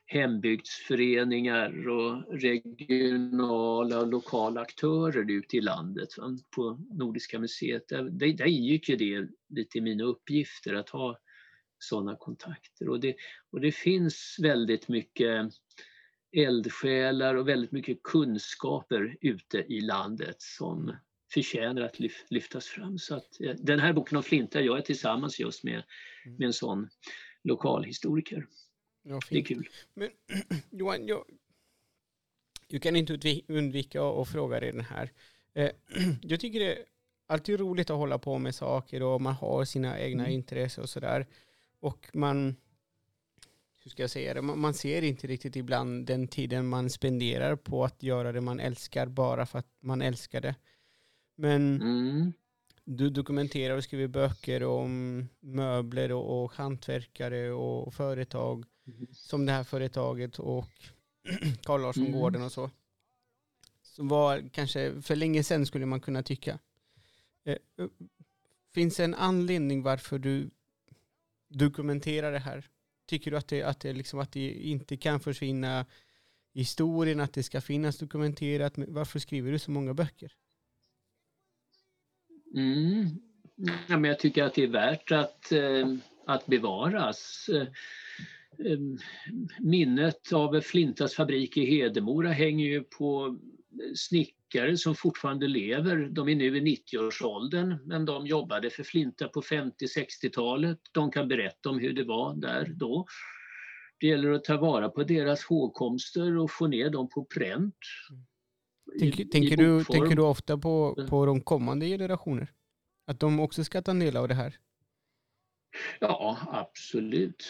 hembygdsföreningar och regionala och lokala aktörer ute i landet på Nordiska museet. Där, där ingick ju det lite i mina uppgifter att ha sådana kontakter och det, och det finns väldigt mycket eldsjälar och väldigt mycket kunskaper ute i landet som förtjänar att lyftas fram. Så att, eh, den här boken om Flinta gör jag tillsammans just med, mm. med en sån lokalhistoriker. Ja, det är kul. Men Johan, jag, du kan inte undvika att fråga dig den här. Eh, jag tycker det är alltid roligt att hålla på med saker och man har sina egna mm. intressen och sådär. Och man, hur ska jag säga det, man, ser inte riktigt ibland den tiden man spenderar på att göra det man älskar bara för att man älskar det. Men mm. Du dokumenterar och skriver böcker om möbler och, och hantverkare och företag som det här företaget och Carl Larsson-gården mm. och så. Som var kanske för länge sedan skulle man kunna tycka. Eh, finns det en anledning varför du dokumenterar det här? Tycker du att det, att det, liksom, att det inte kan försvinna historien, att det ska finnas dokumenterat? Varför skriver du så många böcker? Mm. Ja, men jag tycker att det är värt att, eh, att bevaras. Eh, eh, minnet av Flintas fabrik i Hedemora hänger ju på snickare som fortfarande lever. De är nu i 90-årsåldern men de jobbade för Flinta på 50-60-talet. De kan berätta om hur det var där då. Det gäller att ta vara på deras hågkomster och få ner dem på pränt. Mm. Tänker, i, tänker, i du, tänker du ofta på, på de kommande generationer? Att de också ska ta del av det här? Ja, absolut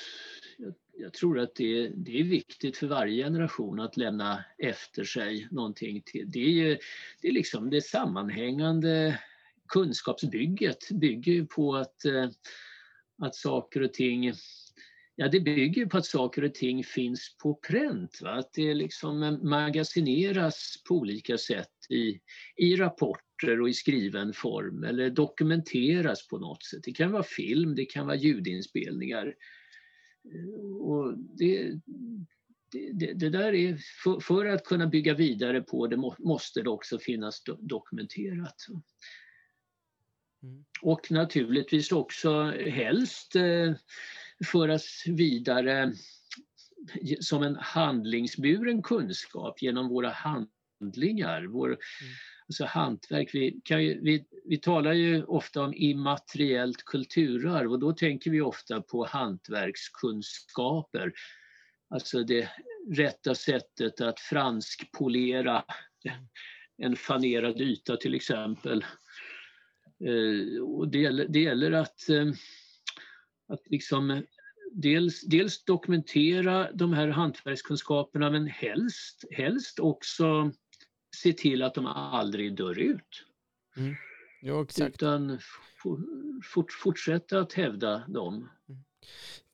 jag tror att det, det är viktigt för varje generation att lämna efter sig någonting. Till. Det är ju det, är liksom det sammanhängande kunskapsbygget bygger ju på att, eh, att saker och ting Ja, det bygger på att saker och ting finns på pränt. Va? Att det liksom magasineras på olika sätt i, i rapporter och i skriven form eller dokumenteras på något sätt. Det kan vara film, det kan vara ljudinspelningar. Och det, det, det, där är, för, för, att kunna bygga vidare på det måste det också finnas do, dokumenterat. Mm. Och naturligtvis också helst eh, föras vidare som en handlingsburen kunskap genom våra handlingar. Vår, mm. alltså hantverk. Vi, kan ju, vi, vi talar ju ofta om immateriellt kulturarv och då tänker vi ofta på hantverkskunskaper. Alltså det rätta sättet att franskpolera en fanerad yta till exempel. Eh, och det, gäller, det gäller att, eh, att liksom dels, dels dokumentera de här hantverkskunskaperna men helst, helst också se till att de aldrig dör ut. Mm. Jo, exakt. Utan fort, fortsätta att hävda dem. Mm.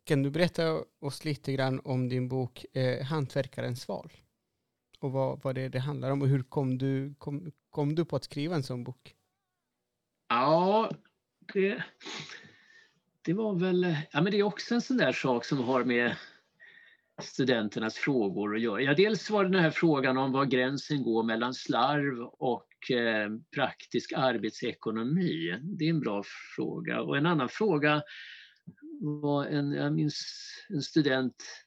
Kan du berätta oss lite grann om din bok eh, Hantverkarens val? Och vad, vad det, det handlar om och hur kom du, kom, kom du på att skriva en sån bok? Ja, det, det var väl, ja men det är också en sån där sak som har med studenternas frågor att göra. Ja, dels var det den här frågan om var gränsen går mellan slarv och eh, praktisk arbetsekonomi. Det är en bra fråga. Och en annan fråga var en, jag minns en student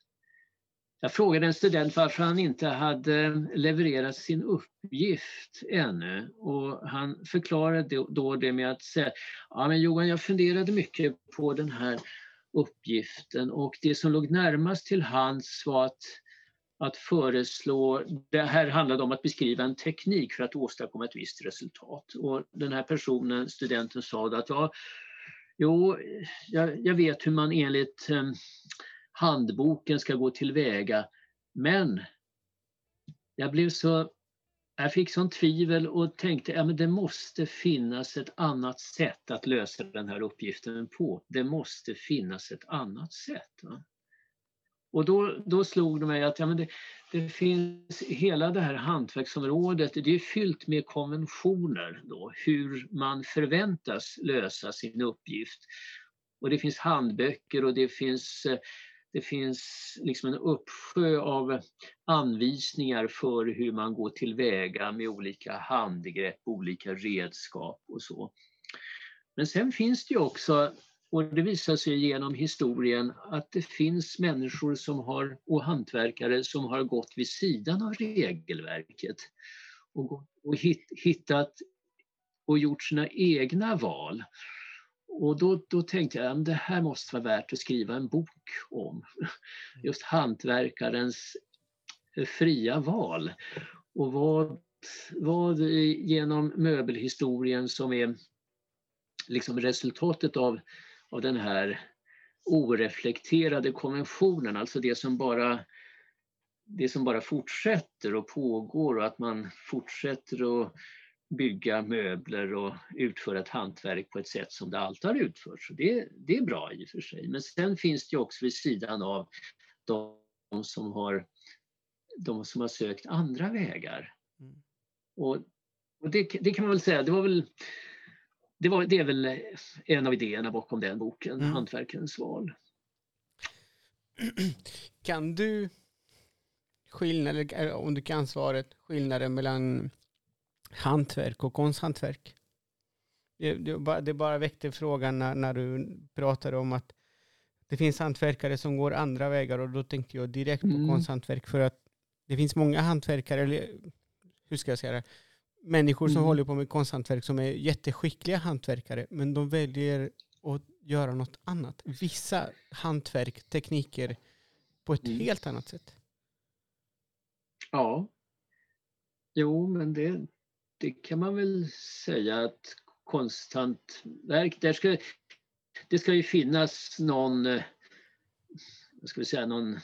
jag frågade en student varför han inte hade levererat sin uppgift ännu. Och han förklarade då det med att säga ja men Johan jag funderade mycket på den här uppgiften. Och det som låg närmast till hands var att, att föreslå, det här handlade om att beskriva en teknik för att åstadkomma ett visst resultat. Och den här personen, studenten sa att ja, jo, jag, jag vet hur man enligt ehm, handboken ska gå tillväga. Men jag blev så jag fick sån tvivel och tänkte att ja, det måste finnas ett annat sätt att lösa den här uppgiften på. Det måste finnas ett annat sätt. Va? Och då, då slog det mig att ja, men det, det finns hela det här hantverksområdet, det är fyllt med konventioner då, hur man förväntas lösa sin uppgift. Och det finns handböcker och det finns eh, det finns liksom en uppsjö av anvisningar för hur man går tillväga med olika handgrepp, olika redskap och så. Men sen finns det ju också, och det visar sig genom historien, att det finns människor som har, och hantverkare som har gått vid sidan av regelverket och, och hittat och gjort sina egna val. Och då, då tänkte jag att det här måste vara värt att skriva en bok om. Mm. Just hantverkarens fria val. Och vad, vad genom möbelhistorien som är liksom resultatet av, av den här oreflekterade konventionen, alltså det som bara det som bara fortsätter och pågår och att man fortsätter att bygga möbler och utföra ett hantverk på ett sätt som det alltid har utförts. Det, det är bra i och för sig. Men sen finns det också vid sidan av de som har, de som har sökt andra vägar. Mm. Och, och det, det, kan man väl säga, det var väl det, var, det är väl en av idéerna bakom den boken, mm. Hantverkarens val. Kan du skillnaden, om du kan svaret, skillnaden mellan hantverk och konsthantverk. Det, det, det bara väckte frågan när, när du pratade om att det finns hantverkare som går andra vägar och då tänkte jag direkt på mm. konsthantverk för att det finns många hantverkare, eller hur ska jag säga det, människor som mm. håller på med konsthantverk som är jätteskickliga hantverkare men de väljer att göra något annat. Vissa hantverk, tekniker på ett mm. helt annat sätt. Ja. Jo, men det, det kan man väl säga att konsthantverk, där ska, det ska ju finnas någon, eh, vad ska vi säga, någon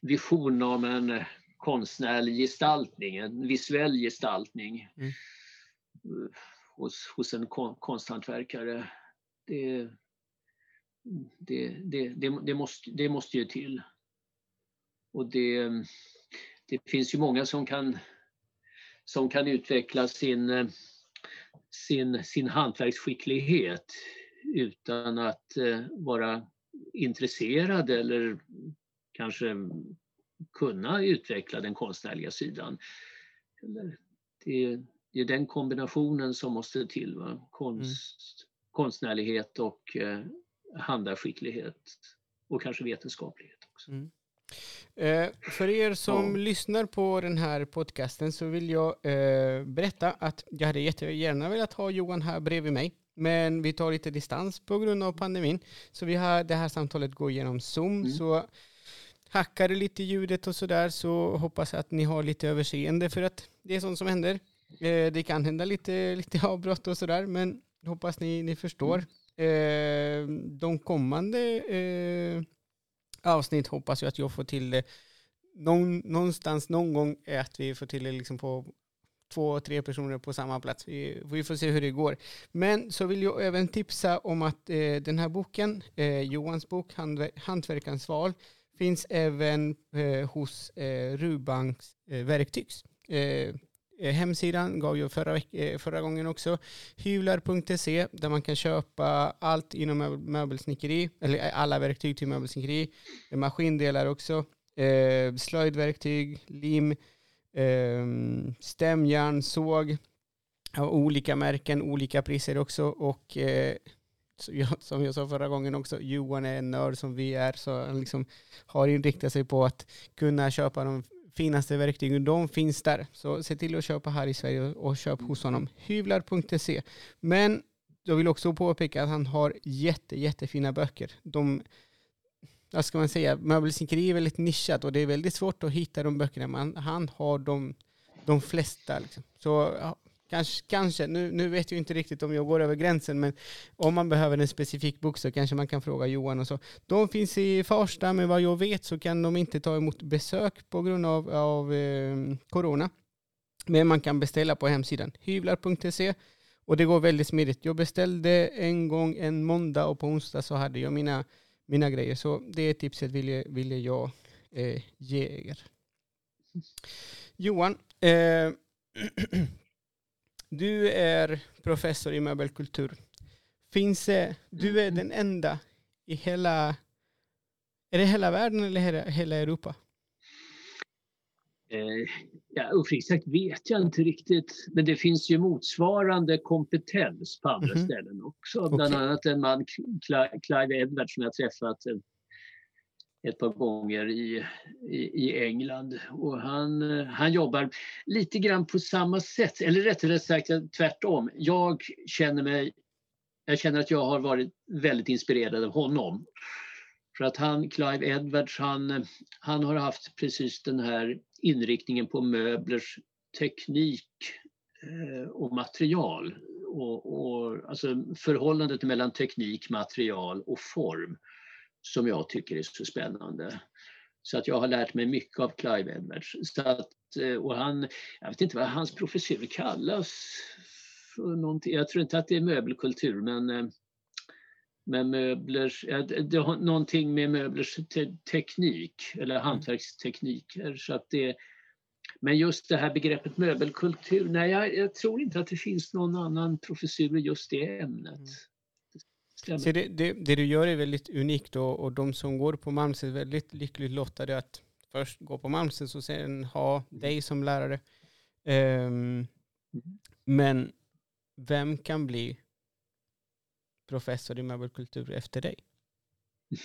vision om en konstnärlig gestaltning, en visuell gestaltning mm. hos, hos en konsthantverkare. Det, det, det, det, det, måste, det måste ju till. Och det, det finns ju många som kan som kan utveckla sin, eh, sin, sin hantverksskicklighet utan att eh, vara intresserad eller kanske kunna utveckla den konstnärliga sidan. Det är, det är den kombinationen som måste till. Va? Konst, mm. Konstnärlighet och eh, handlarskicklighet och kanske vetenskaplighet också. Mm. Eh, för er som ja. lyssnar på den här podcasten så vill jag eh, berätta att jag hade jättegärna velat ha Johan här bredvid mig. Men vi tar lite distans på grund av pandemin. Så vi har det här samtalet går genom Zoom. Mm. Så hackar det lite ljudet och sådär så hoppas att ni har lite överseende för att det är sånt som händer. Eh, det kan hända lite, lite avbrott och sådär men hoppas ni, ni förstår. Eh, de kommande eh, avsnitt hoppas jag att jag får till det någon, någonstans någon gång är att vi får till det liksom på två, tre personer på samma plats. Vi, vi, får se hur det går. Men så vill jag även tipsa om att eh, den här boken, eh, Johans bok Handver val, finns även eh, hos eh, Rubanks eh, verktygs. Eh, Eh, hemsidan gav jag förra, eh, förra gången också. Hyvlar.se där man kan köpa allt inom möbelsnickeri, eller eh, alla verktyg till möbelsnickeri. Maskindelar också. Eh, slöjdverktyg, lim, eh, stämjärn, såg av olika märken, olika priser också. Och eh, som jag sa förra gången också, Johan är en nörd som vi är, så han liksom har inriktat sig på att kunna köpa de finaste verktygen. De finns där. Så se till att köpa här i Sverige och köp hos honom. Hyvlar.se. Men jag vill också påpeka att han har jätte, jättefina böcker. De, vad ska man säga, möbelsnickeri är väldigt nischat och det är väldigt svårt att hitta de böckerna. Men han har de, de flesta. Liksom. Så Kanske, kanske. Nu, nu vet jag inte riktigt om jag går över gränsen, men om man behöver en specifik bok så kanske man kan fråga Johan och så. De finns i Farsta, men vad jag vet så kan de inte ta emot besök på grund av, av eh, corona. Men man kan beställa på hemsidan hyvlar.se och det går väldigt smidigt. Jag beställde en gång en måndag och på onsdag så hade jag mina, mina grejer. Så det tipset ville, ville jag eh, ge er. Johan, eh, Du är professor i möbelkultur. Finns det, du är den enda i hela, är det hela världen eller hela, hela Europa? Eh, ja, uppriktigt sagt vet jag inte riktigt. Men det finns ju motsvarande kompetens på andra mm -hmm. ställen också. Bland okay. annat en man, Clive Edwards, som jag träffat ett par gånger i, i, i, England. Och han, han jobbar lite grann på samma sätt, eller rättare sagt tvärtom. Jag känner, mig, jag känner att jag har varit väldigt inspirerad av honom. För att han, Clive Edwards, han, han har haft precis den här inriktningen på möblers teknik eh, och material. Och, och, alltså förhållandet mellan teknik, material och form som jag tycker är så spännande. Så att jag har lärt mig mycket av Clive Edwards. Så att, eh, och han, jag vet inte vad hans professur kallas. För någonting. Jag tror inte att det är möbelkultur men eh, med möblers, det har någonting med möblers te teknik eller mm. hantverkstekniker. Så att det, men just det här begreppet möbelkultur, nej jag, jag, tror inte att det finns någon annan professur i just det ämnet. Så det, det, det, du gör är väldigt unikt och, och de som går på Malmsens är väldigt lyckligt lottade att först gå på Malmsens och sen ha mm. dig som lärare. Um, men vem kan bli professor i möbelkultur efter dig?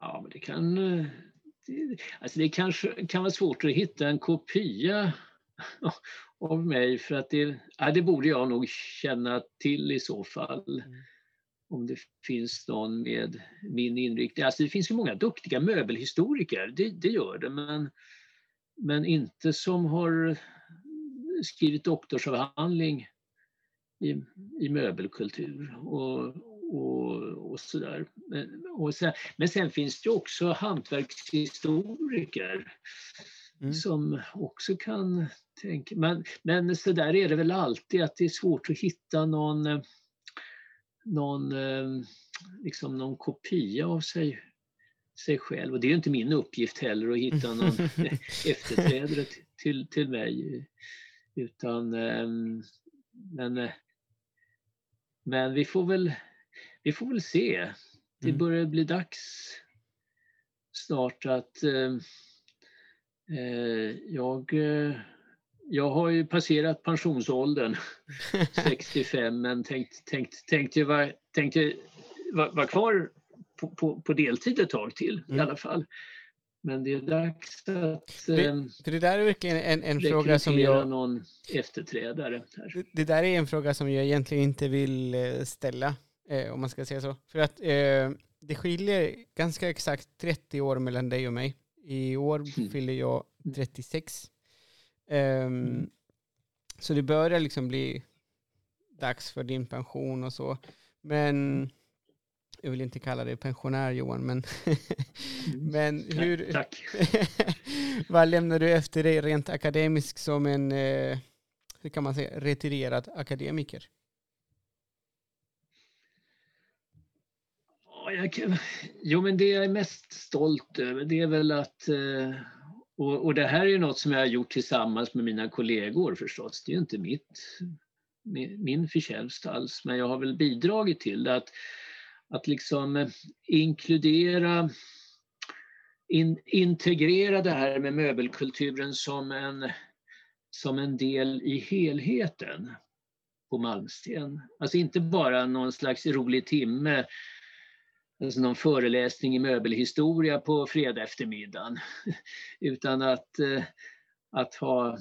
Ja, men det kan... Eh, det, alltså det kanske kan vara svårt att hitta en kopia av mig för att det, ja, det borde jag nog känna till i så fall. Mm. Om det finns någon med min inriktning. Alltså det finns ju många duktiga möbelhistoriker, det, det gör det, men, men inte som har skrivit doktorsavhandling i, i möbelkultur och, och, och sådär. Men, och sen, men sen finns det också hantverkshistoriker mm. som också kan tänka. Men, men så där är det väl alltid att det är svårt att hitta någon, eh, någon, eh, liksom någon kopia av sig, sig själv. Och det är inte min uppgift heller att hitta någon efterträdare till, till mig. Utan, ehm, men, eh, men vi får väl, vi får väl se. Det mm. börjar bli dags snart att Eh, jag, eh, jag har ju passerat pensionsåldern, 65, men tänkt, tänkt, tänkte vara tänkte var, var kvar på, på, på, deltid ett tag till mm. i alla fall. Men det är dags att det, ehm, det där är verkligen en, en fråga som jag... någon efterträdare. Här. Det, det, där är en fråga som jag egentligen inte vill eh, ställa, eh, om man ska säga så. För att eh, det skiljer ganska exakt 30 år mellan dig och mig. I år mm. fyller jag 36. Um, mm. Så det börjar liksom bli dags för din pension och så. Men jag vill inte kalla dig pensionär Johan, men, mm. men hur, Tack. vad lämnar du efter dig rent akademiskt som en, eh, hur kan man säga, retirerad akademiker? Jag kan, jo, men det jag är mest stolt över det är väl att eh, och, och det här är ju något som jag har gjort tillsammans med mina kollegor förstås. Det är ju inte mitt, min förtjänst alls, men jag har väl bidragit till det. Att, att liksom eh, inkludera, in, integrera det här med möbelkulturen som en, som en del i helheten på Malmsten. Alltså inte bara någon slags rolig timme alltså någon föreläsning i möbelhistoria på fredag eftermiddagen. Utan att, eh, att ha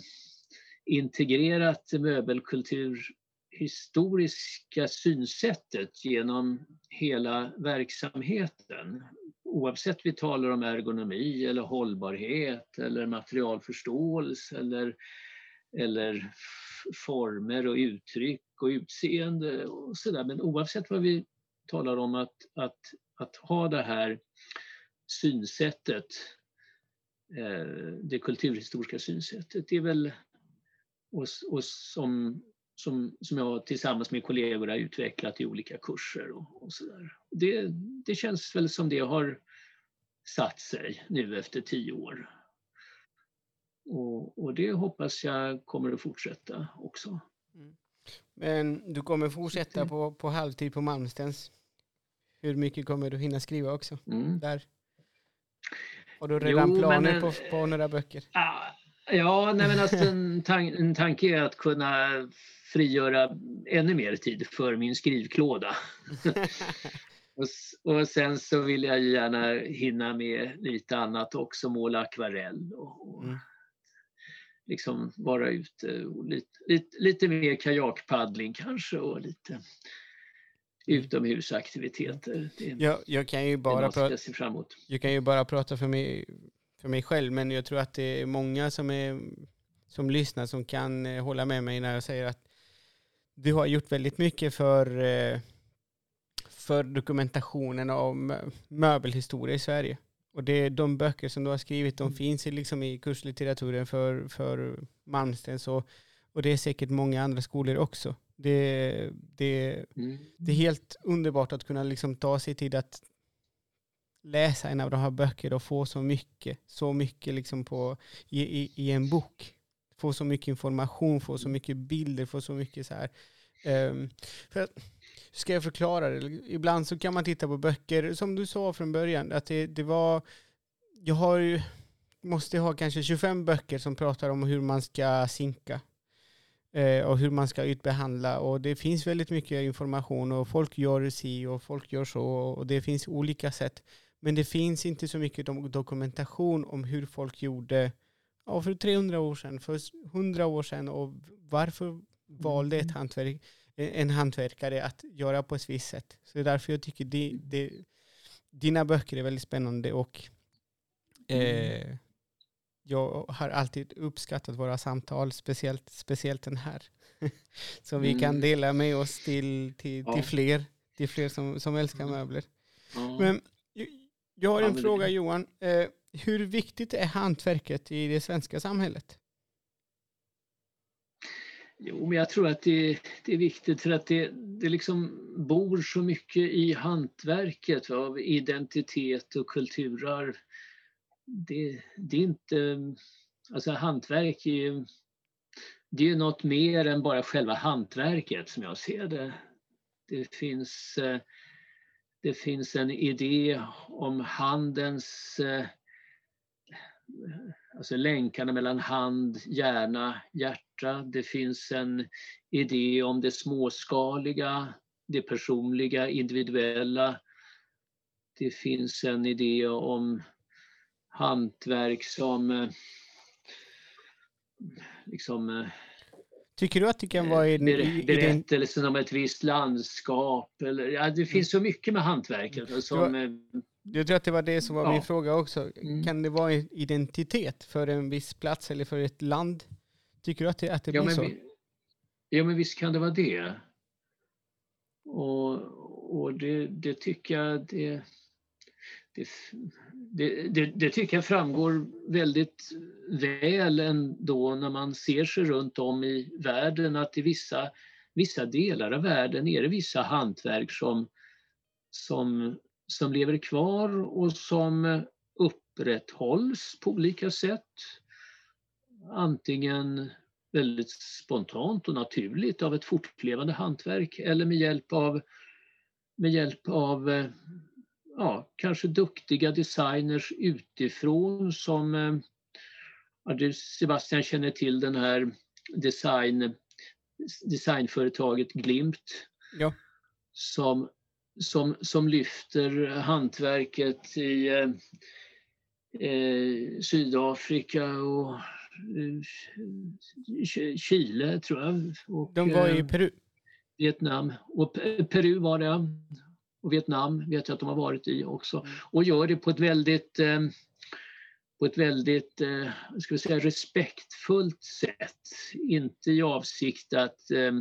integrerat möbelkulturhistoriska synsättet genom hela verksamheten. Oavsett vi talar om ergonomi eller hållbarhet eller materialförståelse eller, eller former och uttryck och utseende och sådär. Men oavsett vad vi talar om att, att att ha det här synsättet, eh, det kulturhistoriska synsättet, det är väl och, och som, som, som jag tillsammans med kollegor har utvecklat i olika kurser och, och sådär. Det, det känns väl som det har satt sig nu efter tio år. Och, och det hoppas jag kommer att fortsätta också. Mm. Men du kommer fortsätta på, på halvtid på Malmstens? Hur mycket kommer du hinna skriva också? Mm. Där. Har du redan jo, planer men, på, på några böcker? Ja, nej men alltså en, tan en tanke är att kunna frigöra ännu mer tid för min skrivklåda. och, och, sen så vill jag gärna hinna med lite annat också, måla akvarell och, och mm. liksom vara ute och lite, lite, lite mer kajakpaddling kanske och lite utomhusaktiviteter. Jag, jag, kan ju bara prata, jag kan ju bara prata för mig, för mig själv, men jag tror att det är många som, är, som lyssnar som kan eh, hålla med mig när jag säger att du har gjort väldigt mycket för, eh, för dokumentationen av möbelhistoria i Sverige. Och det är de böcker som du har skrivit, de mm. finns liksom i kurslitteraturen för, för Malmstens och, och det är säkert många andra skolor också. Det, det, mm. det är helt underbart att kunna liksom ta sig tid att läsa en av de här böckerna och få så mycket, så mycket liksom på, i, i, i, en bok. Få så mycket information, få så mycket bilder, få så mycket så här. Um, för att, ska jag förklara det? Ibland så kan man titta på böcker, som du sa från början, att det, det var, jag har ju, måste ha kanske 25 böcker som pratar om hur man ska sinka eh, och hur man ska utbehandla. Och det finns väldigt mycket information och folk gör si och folk gör så och det finns olika sätt. Men det finns inte så mycket dokumentation om hur folk gjorde ja, för 300 år sedan, för 100 år sedan och varför valde ett mm. hantverk, en hantverkare att göra på ett visst sätt. Så det är därför jag tycker det, det, dina böcker är väldigt spännande och mm. eh, jag har alltid uppskattat våra samtal, speciellt, speciellt den här. Som vi kan mm. dela med oss till, till, ja. till fler, till fler som, som älskar mm. möbler. Ja. Men jag har en ja, fråga Johan. Eh, hur viktigt är hantverket i det svenska samhället? Jo, men jag tror att det, det är viktigt för att det, det liksom bor så mycket i hantverket av identitet och kulturarv det, det är inte... Alltså hantverk är ju, det är något mer än bara själva hantverket som jag ser det. Det finns, eh, det finns en idé om handens... Eh, alltså länkarna mellan hand, hjärna, hjärta. Det finns en idé om det småskaliga, det personliga, individuella. Det finns en idé om hantverk som eh, liksom eh, Tycker du att det kan vara en... Berättelsen om ett visst landskap. Eller, ja, det finns så mycket med hantverket. Som, var, jag tror att det var det som var ja. min fråga också. Mm. Kan det vara en identitet för en viss plats eller för ett land? Tycker du att det, att det ja, blir så? ja, men visst kan det vara det. och, och det, det tycker jag det, det, det, det, tycker jag framgår väldigt väl ändå när man ser sig runt om i världen att i vissa, vissa delar av världen är det vissa hantverk som, som, som lever kvar och som upprätthålls på olika sätt. Antingen väldigt spontant och naturligt av ett fortlevande hantverk eller med hjälp av, med hjälp av eh, ja, kanske duktiga designers utifrån som ja, Sebastian känner till den här design, designföretaget Glimt. Ja. Som, som, som lyfter hantverket i eh, eh Sydafrika och eh, Chile tror jag. Och, De var i eh, Peru? Vietnam. Och Peru var det och Vietnam vet jag att de har varit i också. Mm. Och gör det på ett väldigt eh, på ett väldigt eh, ska vi säga, respektfullt sätt. Inte i avsikt att eh,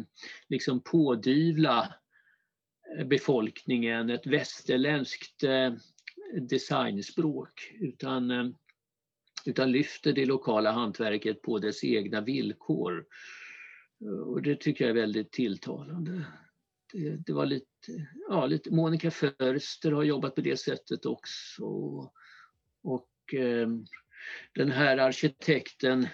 liksom pådyvla befolkningen ett västerländskt designspråk utan, utan lyfter det lokala hantverket på dess egna villkor. Och det tycker jag är väldigt tilltalande. Det, det var lite ja, lite, Monica Förster har jobbat på det sättet också. Och eh, den här arkitekten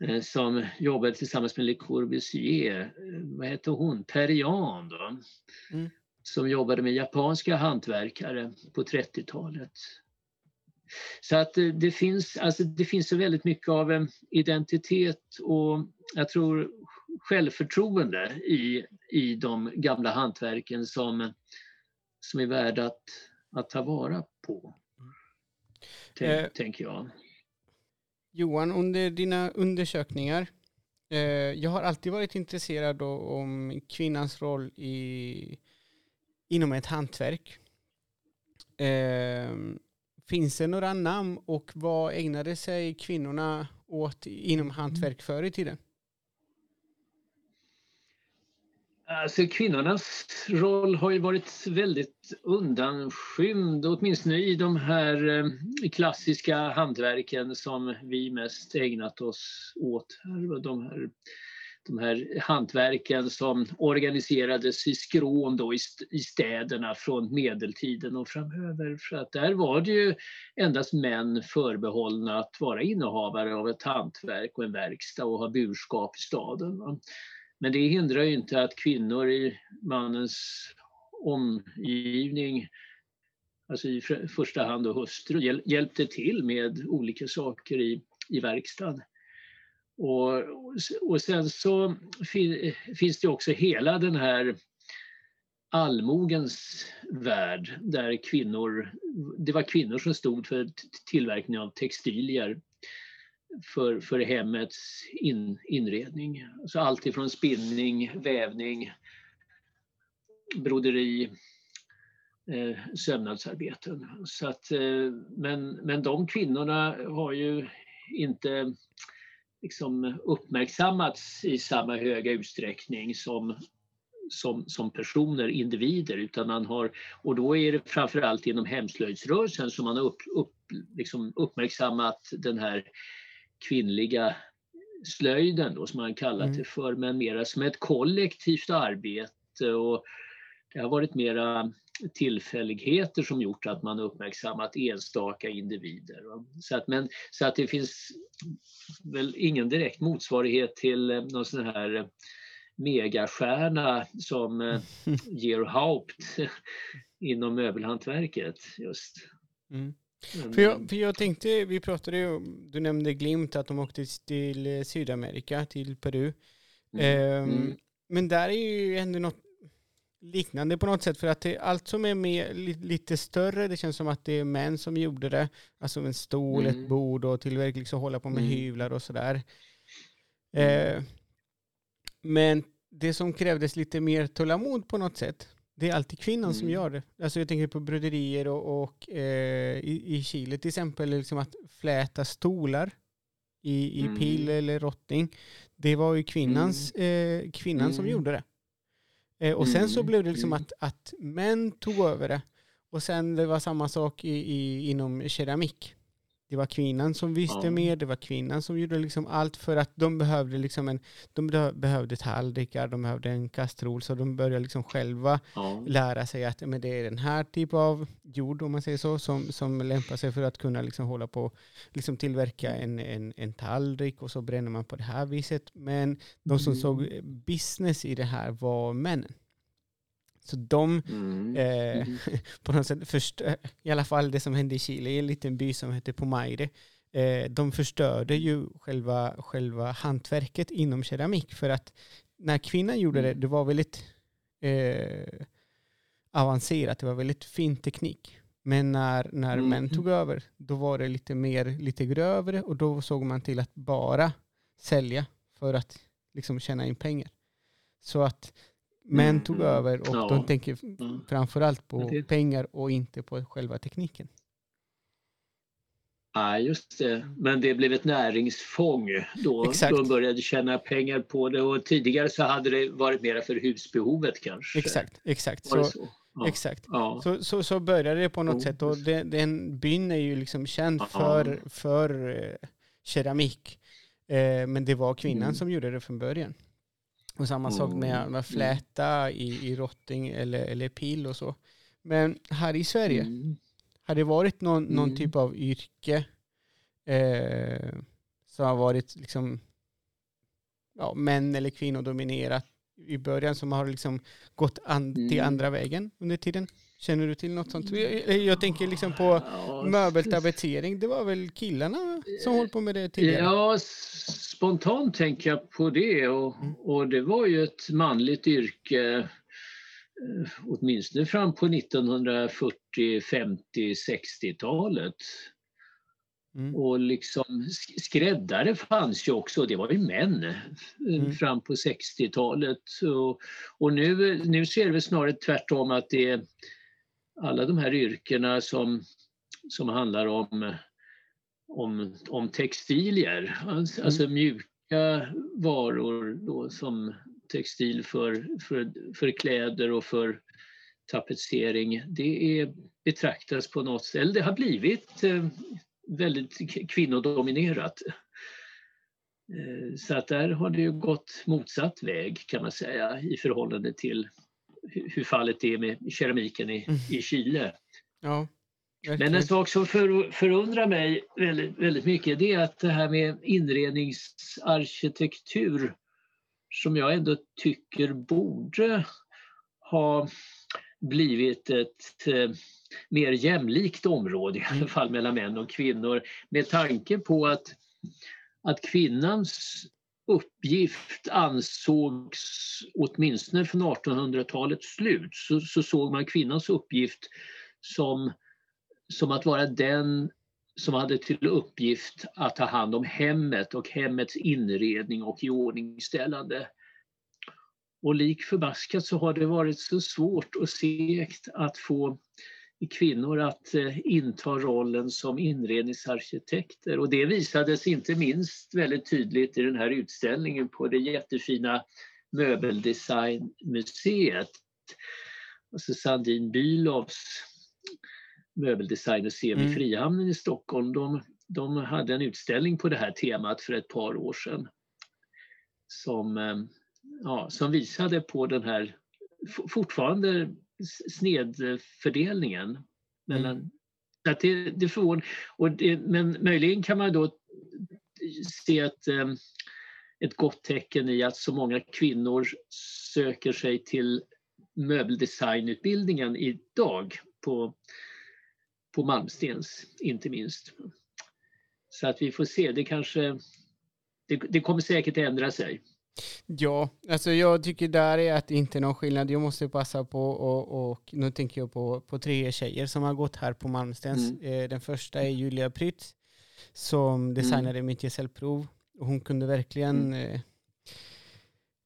eh, som jobbade tillsammans med Le Corbusier, eh, vad heter hon, Perian då, mm. som jobbade med japanska hantverkare på 30-talet. Så att eh, det finns, alltså det finns så väldigt mycket av en identitet och jag tror självförtroende i, i de gamla hantverken som, som är värda att, att ta vara på. Tänk, eh, tänker jag. Johan, under dina undersökningar, eh, jag har alltid varit intresserad om kvinnans roll i, inom ett hantverk. Eh, finns det några namn och vad ägnade sig kvinnorna åt inom hantverk förr i tiden? Alltså kvinnornas roll har ju varit väldigt undanskymd, åtminstone i de här eh, klassiska hantverken som vi mest ägnat oss åt. De här, de här hantverken som organiserades i skrån då i städerna från medeltiden och framöver. För att där var det ju endast män förbehållna att vara innehavare av ett hantverk och en verkstad och ha burskap i staden. Men det hindrar ju inte att kvinnor i mannens omgivning, alltså i första hand då hustru, hjälpte till med olika saker i, i verkstaden. Och, och sen så finns det också hela den här allmogens värld där kvinnor, det var kvinnor som stod för tillverkning av textilier för, för hemmets in, inredning. Så allt ifrån spinning, vävning, broderi, eh, sömnadsarbeten. Så att, eh, men, men de kvinnorna har ju inte liksom uppmärksammats i samma höga utsträckning som, som, som personer, individer, utan man har, och då är det framförallt inom hemslöjdsrörelsen som man har upp, upp, liksom uppmärksammat den här kvinnliga slöjden då, som man kallat mm. det för, men mera som ett kollektivt arbete och det har varit mera tillfälligheter som gjort att man uppmärksammat enstaka individer. Så att, men, så att det finns väl ingen direkt motsvarighet till eh, någon sån här eh, megastjärna som eh, Georg Haupt inom möbelhantverket. Just. Mm. Mm. För, jag, för jag tänkte, vi pratade ju, du nämnde Glimt, att de åkte till eh, Sydamerika, till Peru. Mm. Um, mm. Men där är ju ändå något liknande på något sätt, för att det, allt som är med, lite större, det känns som att det är män som gjorde det. Alltså en stol, ett mm. bord och tillverkning, liksom hålla på med mm. hyvlar och sådär. Uh, men det som krävdes lite mer tålamod på något sätt, det är alltid kvinnan mm. som gör det. Alltså jag tänker på broderier och, och eh, i, i Chile till exempel, liksom att fläta stolar i, i mm. pil eller rottning. Det var ju kvinnans, mm. eh, kvinnan som mm. gjorde det. Eh, och sen så mm, blev det liksom mm. att, att män tog över det. Och sen det var samma sak i, i, inom keramik. Det var kvinnan som visste ja. mer, det var kvinnan som gjorde liksom allt för att de behövde liksom en, de behövde tallrikar, de behövde en kastrull, så de började liksom själva ja. lära sig att men det är den här typen av jord, om man säger så, som, som lämpar sig för att kunna liksom hålla på liksom tillverka en, en, en tallrik och så bränner man på det här viset. Men de som mm. såg business i det här var männen. Så de, mm. eh, mm. på något sätt, först, i alla fall det som hände i Chile, i en liten by som heter Pomaire, eh, de förstörde ju själva, själva hantverket inom keramik. För att när kvinnan gjorde det, mm. det var väldigt eh, avancerat, det var väldigt fin teknik. Men när, när mm. män tog över, då var det lite mer, lite grövre och då såg man till att bara sälja för att liksom tjäna in pengar. Så att Män mm, tog mm. över och ja. de tänker mm. framförallt på det... pengar och inte på själva tekniken. Ja, just det. Men det blev ett näringsfång då. Exakt. De började tjäna pengar på det och tidigare så hade det varit mer för husbehovet kanske. Exakt, exakt. Så, så? Ja. Exakt. Ja. Så, så, så började det på något sätt och det, den byn är ju liksom känd för, för eh, keramik. Eh, men det var kvinnan mm. som gjorde det från början. Och samma sak med, med fläta i, i rotting eller, eller pil och så. Men här i Sverige, mm. har det varit någon, någon mm. typ av yrke eh, som har varit liksom, ja, män eller kvinnor dominerat i början som har liksom gått an, till mm. andra vägen under tiden? Känner du till något sånt? Jag, jag tänker liksom på möbeltapetsering. Det var väl killarna som höll på med det tidigare? Ja, spontant tänker jag på det och, mm. och det var ju ett manligt yrke eh, åtminstone fram på 1940, 50, 60-talet. Mm. Och liksom skräddare fanns ju också, det var ju män eh, mm. fram på 60-talet. Och, och, nu, nu ser vi snarare tvärtom att det är alla de här yrkena som, som handlar om om, om textilier, alltså, mm. alltså mjuka varor då, som textil för, för, för kläder och för tapetsering. Det är, betraktas på något sätt, eller det har blivit eh, väldigt kvinnodominerat. Eh, så att där har det ju gått motsatt väg kan man säga i förhållande till hur fallet är med keramiken i, mm. i Chile. Ja. Men en sak som för, förundrar mig väldigt, väldigt mycket det är att det här med inredningsarkitektur som jag ändå tycker borde ha blivit ett eh, mer jämlikt område, i alla mm. fall mellan män och kvinnor, med tanke på att, att kvinnans uppgift ansågs, åtminstone från 1800-talets slut, så, så såg man kvinnans uppgift som som att vara den som hade till uppgift att ta hand om hemmet och hemmets inredning och iordningställande. Och lik förbaskat så har det varit så svårt och segt att få kvinnor att eh, inta rollen som inredningsarkitekter och det visades inte minst väldigt tydligt i den här utställningen på det jättefina möbeldesignmuseet. Alltså Sandin Bülows möbeldesignmuseum mm. i Frihamnen i Stockholm. De, de hade en utställning på det här temat för ett par år sedan. Som, eh, ja, som visade på den här fortfarande snedfördelningen. Mellan, mm. att det, det förvån, och det, men möjligen kan man då se ett, eh, ett gott tecken i att så många kvinnor söker sig till möbeldesignutbildningen idag på på Malmstens, inte minst. Så att vi får se, det kanske, det, det kommer säkert ändra sig. Ja, alltså jag tycker där är att det inte är någon skillnad. Jag måste passa på och, och nu tänker jag på, på tre tjejer som har gått här på Malmstens. Mm. Eh, den första är Julia Prytz som designade mm. mitt gesällprov. Hon kunde verkligen mm.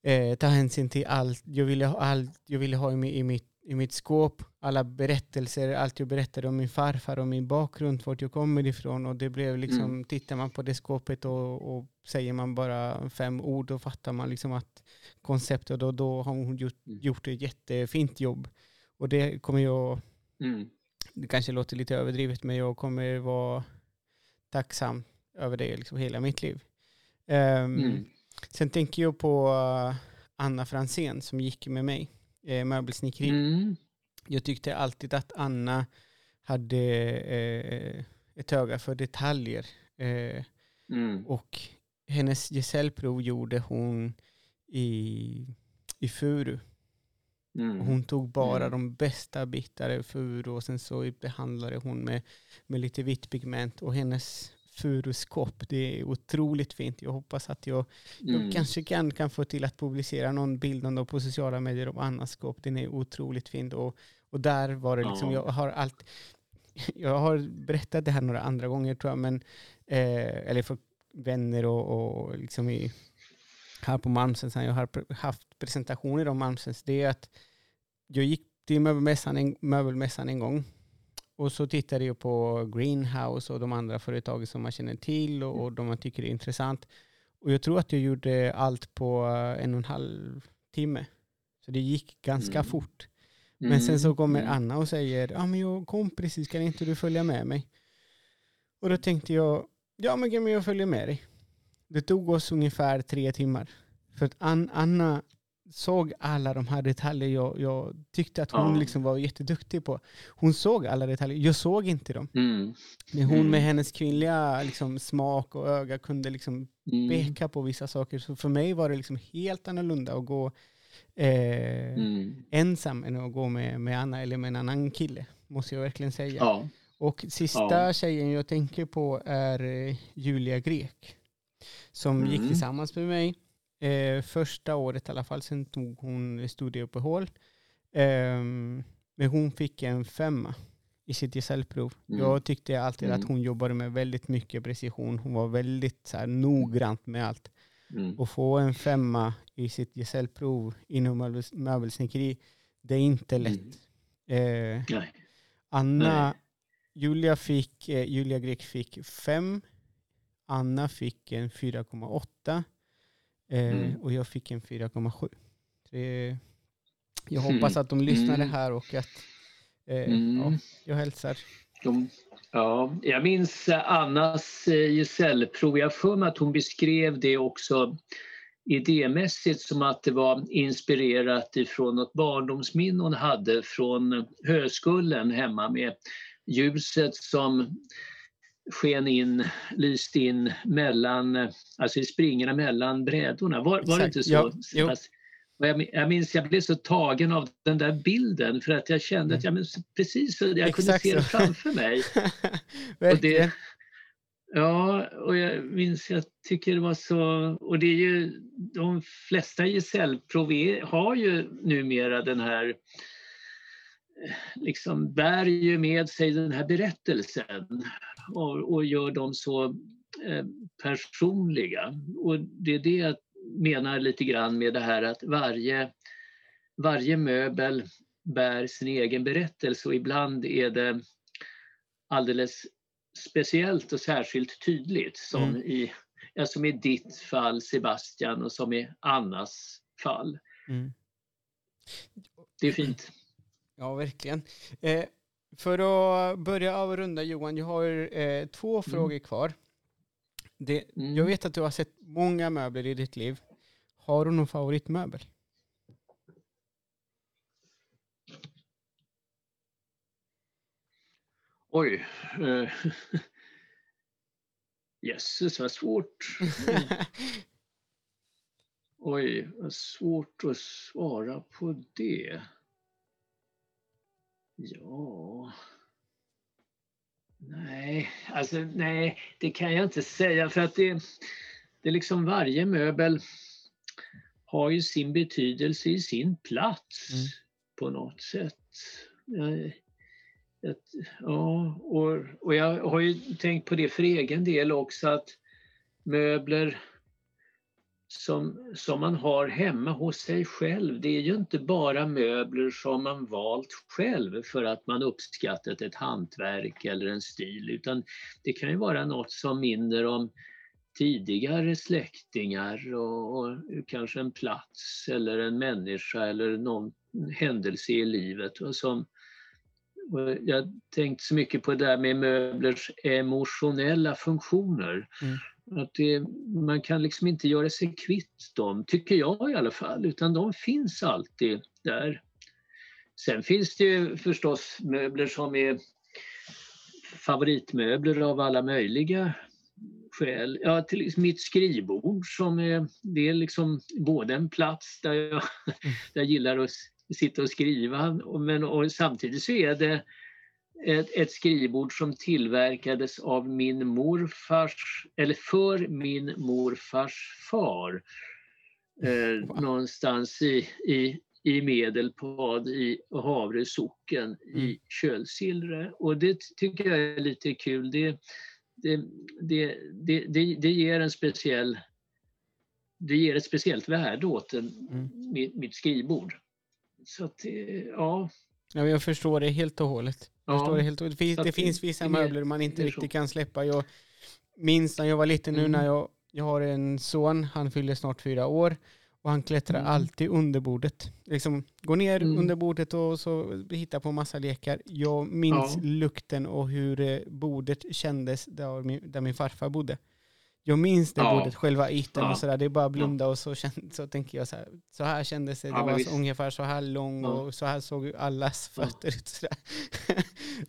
eh, eh, ta hänsyn till allt jag ville ha, allt jag ville ha i, i mitt i mitt skåp, alla berättelser, allt jag berättade om min farfar och min bakgrund, vart jag kommer ifrån. Och det blev liksom, mm. tittar man på det skåpet och, och, säger man bara fem ord, då fattar man liksom att konceptet, och då har hon gjort, mm. gjort ett jättefint jobb. Och det kommer jag, mm. det kanske låter lite överdrivet, men jag kommer vara tacksam över det liksom hela mitt liv. Um, sen tänker jag på uh, Anna Fransén som gick med mig eh, möbelsnickeri. Mm. Jag tyckte alltid att Anna hade eh, ett öga för detaljer. Eh, mm. Och hennes gesällprov gjorde hon i, i furu. Mm. Hon tog bara mm. de bästa bitarna ur furu och sen så behandlade hon med, med lite vitt pigment. Och hennes furuskåp. Det är otroligt fint. Jag hoppas att jag, mm. jag kanske kan, kan få till att publicera någon bild om på sociala medier om Annas skåp. Den är otroligt fin. Och, och där var det liksom, jag har allt, jag har berättat det här några andra gånger tror jag, men, eh, eller för vänner och, och liksom i, här på Malmsens, jag har haft presentationer om Malmsens, det är att jag gick till möbelmässan en, möbelmässan en gång och så tittade jag på Greenhouse och de andra företagen som man känner till och, och de man tycker är intressant. Och jag tror att jag gjorde allt på eh, en och en halv timme. Så det gick ganska mm. fort. Men sen så mm. kommer mm. Anna och säger, ja men jag kom precis, kan inte du följa med mig? Och då tänkte jag, ja men jag följa med dig? Det tog oss ungefär tre timmar. För att Anna såg alla de här detaljerna jag, jag tyckte att hon ja. liksom var jätteduktig på. Hon såg alla detaljer, jag såg inte dem. Mm. Men hon mm. med hennes kvinnliga liksom, smak och öga kunde liksom mm. peka på vissa saker. Så för mig var det liksom helt annorlunda att gå eh, mm. ensam än att gå med, med Anna eller med en annan kille, måste jag verkligen säga. Ja. Och sista ja. tjejen jag tänker på är eh, Julia Grek, som gick mm. tillsammans med mig. Eh, första året i alla fall, sen tog hon studieuppehåll. Eh, men hon fick en femma i sitt gesällprov. Mm. Jag tyckte alltid mm. att hon jobbade med väldigt mycket precision. Hon var väldigt så här, noggrant med allt. Mm. Och få en femma i sitt gesällprov inom möbelsnickeri, det är inte lätt. Mm. Eh, Anna, Nej. Julia, fick, eh, Julia Grek fick fem. Anna fick en 4,8. Eh, mm. Och jag fick en 4,7. Jag hoppas att de lyssnade mm. här och att eh, mm. ja, jag hälsar. De, ja, jag minns Annas eh, gesällprov. Jag för mig att hon beskrev det också idémässigt som att det var inspirerat ifrån något barndomsminne hon hade från höskullen hemma med ljuset som sken in, lyste in mellan, alltså i springorna mellan brädorna. Var, var det inte så? Ja, jag, jag minns jag blev så tagen av den där bilden för att jag kände att jag men, precis jag Exakt kunde se det framför mig. och det, ja, och jag minns, jag tycker det var så, och det är ju de flesta gesällprov har ju numera den här liksom bär ju med sig den här berättelsen och, och gör dem så eh, personliga. Och det är det jag menar lite grann med det här att varje, varje möbel bär sin egen berättelse och ibland är det alldeles speciellt och särskilt tydligt som, mm. i, ja, som i ditt fall Sebastian och som i Annas fall. Mm. Det är fint. Ja, verkligen. Eh, för att börja avrunda Johan, jag har eh, två mm. frågor kvar. Det, mm. Jag vet att du har sett många möbler i ditt liv. Har du någon favoritmöbel? Oj. Uh, Jösses vad svårt. Oj, vad svårt att svara på det. Ja... Nej, alltså nej, det kan jag inte säga för att det, det är liksom varje möbel har ju sin betydelse i sin plats mm. på något sätt. Jag, ja, och, och jag har ju tänkt på det för egen del också att möbler som, som man har hemma hos sig själv. Det är ju inte bara möbler som man valt själv för att man uppskattat ett hantverk eller en stil utan det kan ju vara något som minner om tidigare släktingar och, och, kanske en plats eller en människa eller någon händelse i livet. Och som, och jag har tänkt så mycket på det där med möblers emotionella funktioner. Mm. Att det, man kan liksom inte göra sig kvitt dem, tycker jag i alla fall, utan de finns alltid där. Sen finns det ju förstås möbler som är favoritmöbler av alla möjliga skäl. Ja, till mitt skrivbord som är, det är liksom både en plats där jag, mm. där jag gillar att sitta och skriva men och samtidigt så är det ett, ett skrivbord som tillverkades av min morfars, eller för min morfars far. Eh, wow. Någonstans i, i, i Medelpad i Havre socken mm. i Kölsilre. Och det tycker jag är lite kul. Det, det, det, det, det, det ger en speciell det ger ett speciellt värde åt en, mm. mitt, skrivbord. Så att, ja. ja. Jag förstår det helt och hållet. Ja. Det, helt det, finns, det finns vissa möbler man inte riktigt kan släppa. Jag minns när jag var liten nu mm. när jag, jag har en son, han fyller snart fyra år. Och han klättrar mm. alltid under bordet. Liksom, går ner mm. under bordet och så hittar på massa lekar. Jag minns ja. lukten och hur eh, bordet kändes där min, där min farfar bodde. Jag minns det ja. bordet, själva ytan ja. och sådär. Det är bara blunda och så, så tänker jag så här. Så här kändes det. Det var så, ungefär så här lång och så här såg allas fötter ut. Sådär.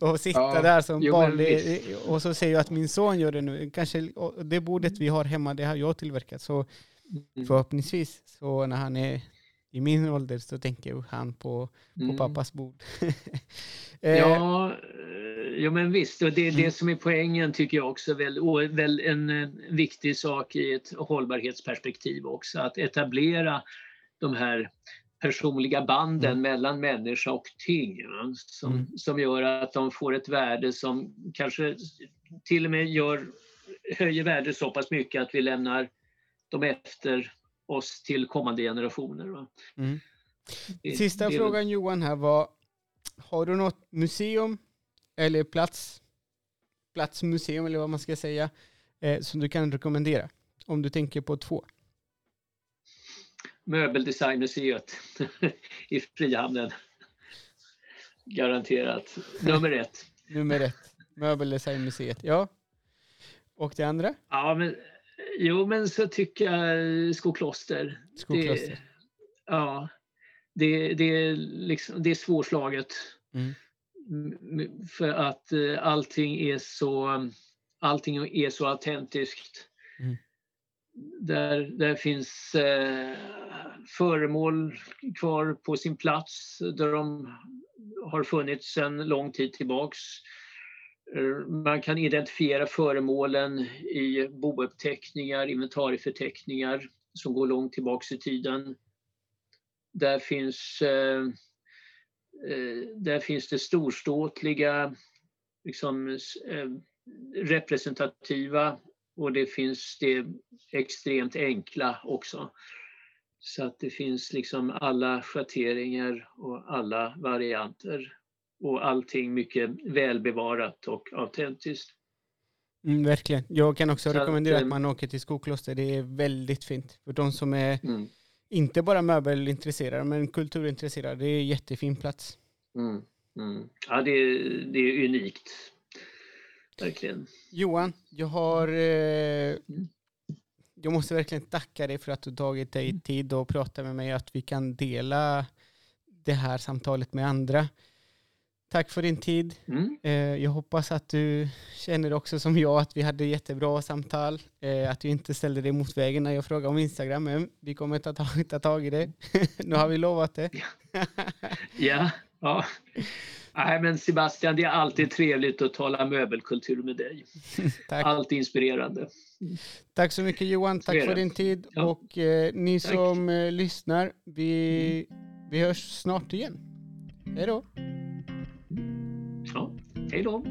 och sitta där som jo, barn. Det, och så ser jag att min son gör det nu. Kanske, det bordet vi har hemma, det har jag tillverkat. Så Mm. Förhoppningsvis, så när han är i min ålder så tänker han på, på mm. pappas bord. Eh, ja, eh, ja, men visst. Och det är det mm. som är poängen tycker jag också. Väl, och väl en, en viktig sak i ett hållbarhetsperspektiv också. Att etablera de här personliga banden mm. mellan människa och ting som, mm. som gör att de får ett värde som kanske till och med gör, höjer värdet så pass mycket att vi lämnar dem efter oss till kommande generationer. Mm. Sista det, frågan Johan här var, har du något museum eller plats, platsmuseum eller vad man ska säga, eh, som du kan rekommendera? Om du tänker på två. Möbeldesignmuseet i Frihamnen. Garanterat. Nummer ett. Nummer ett. Möbeldesignmuseet, ja. Och det andra? Ja, men Jo, men så tycker jag Skokloster. Skokloster. Det, ja, det, det, är liksom, det är svårslaget. Mm. För att eh, allting är så, allting är så autentiskt. Mm. Där, där finns eh, föremål kvar på sin plats där de har funnits sedan lång tid tillbaks. Eh, man kan identifiera föremålen i bouppteckningar, inventarieförteckningar som går långt tillbaks i tiden. Där finns, eh, eh där finns det storståtliga, liksom, eh, representativa och det finns det extremt enkla också. Så att det finns liksom alla schatteringar och alla varianter och allting mycket välbevarat och autentiskt. Mm, verkligen. Jag kan också Så rekommendera att, att, man åker till Skokloster. Det är väldigt fint. För de som är mm. inte bara möbelintresserade men kulturintresserade. Det är en jättefin plats. Mm. Mm. Ja, det är, det är unikt. Verkligen. Johan, jag har... Eh, mm. jag måste verkligen tacka dig för att du tagit dig tid att prata med mig. Att vi kan dela det här samtalet med andra. Tack för din tid. Mm. Eh, jag hoppas att du känner också som jag att vi hade jättebra samtal. Eh, att du inte ställde dig mot vägen när jag frågade om Instagram. Men vi kommer ta tag, ta tag i det. nu har vi lovat det. ja, ja. Nej, men Sebastian, det är alltid trevligt att tala möbelkultur med dig. Tack. Alltid inspirerande. Tack så mycket Johan, tack för din tid. Ja. Och eh, ni tack. som eh, lyssnar, vi, vi hörs snart igen. Hej då! Hej då!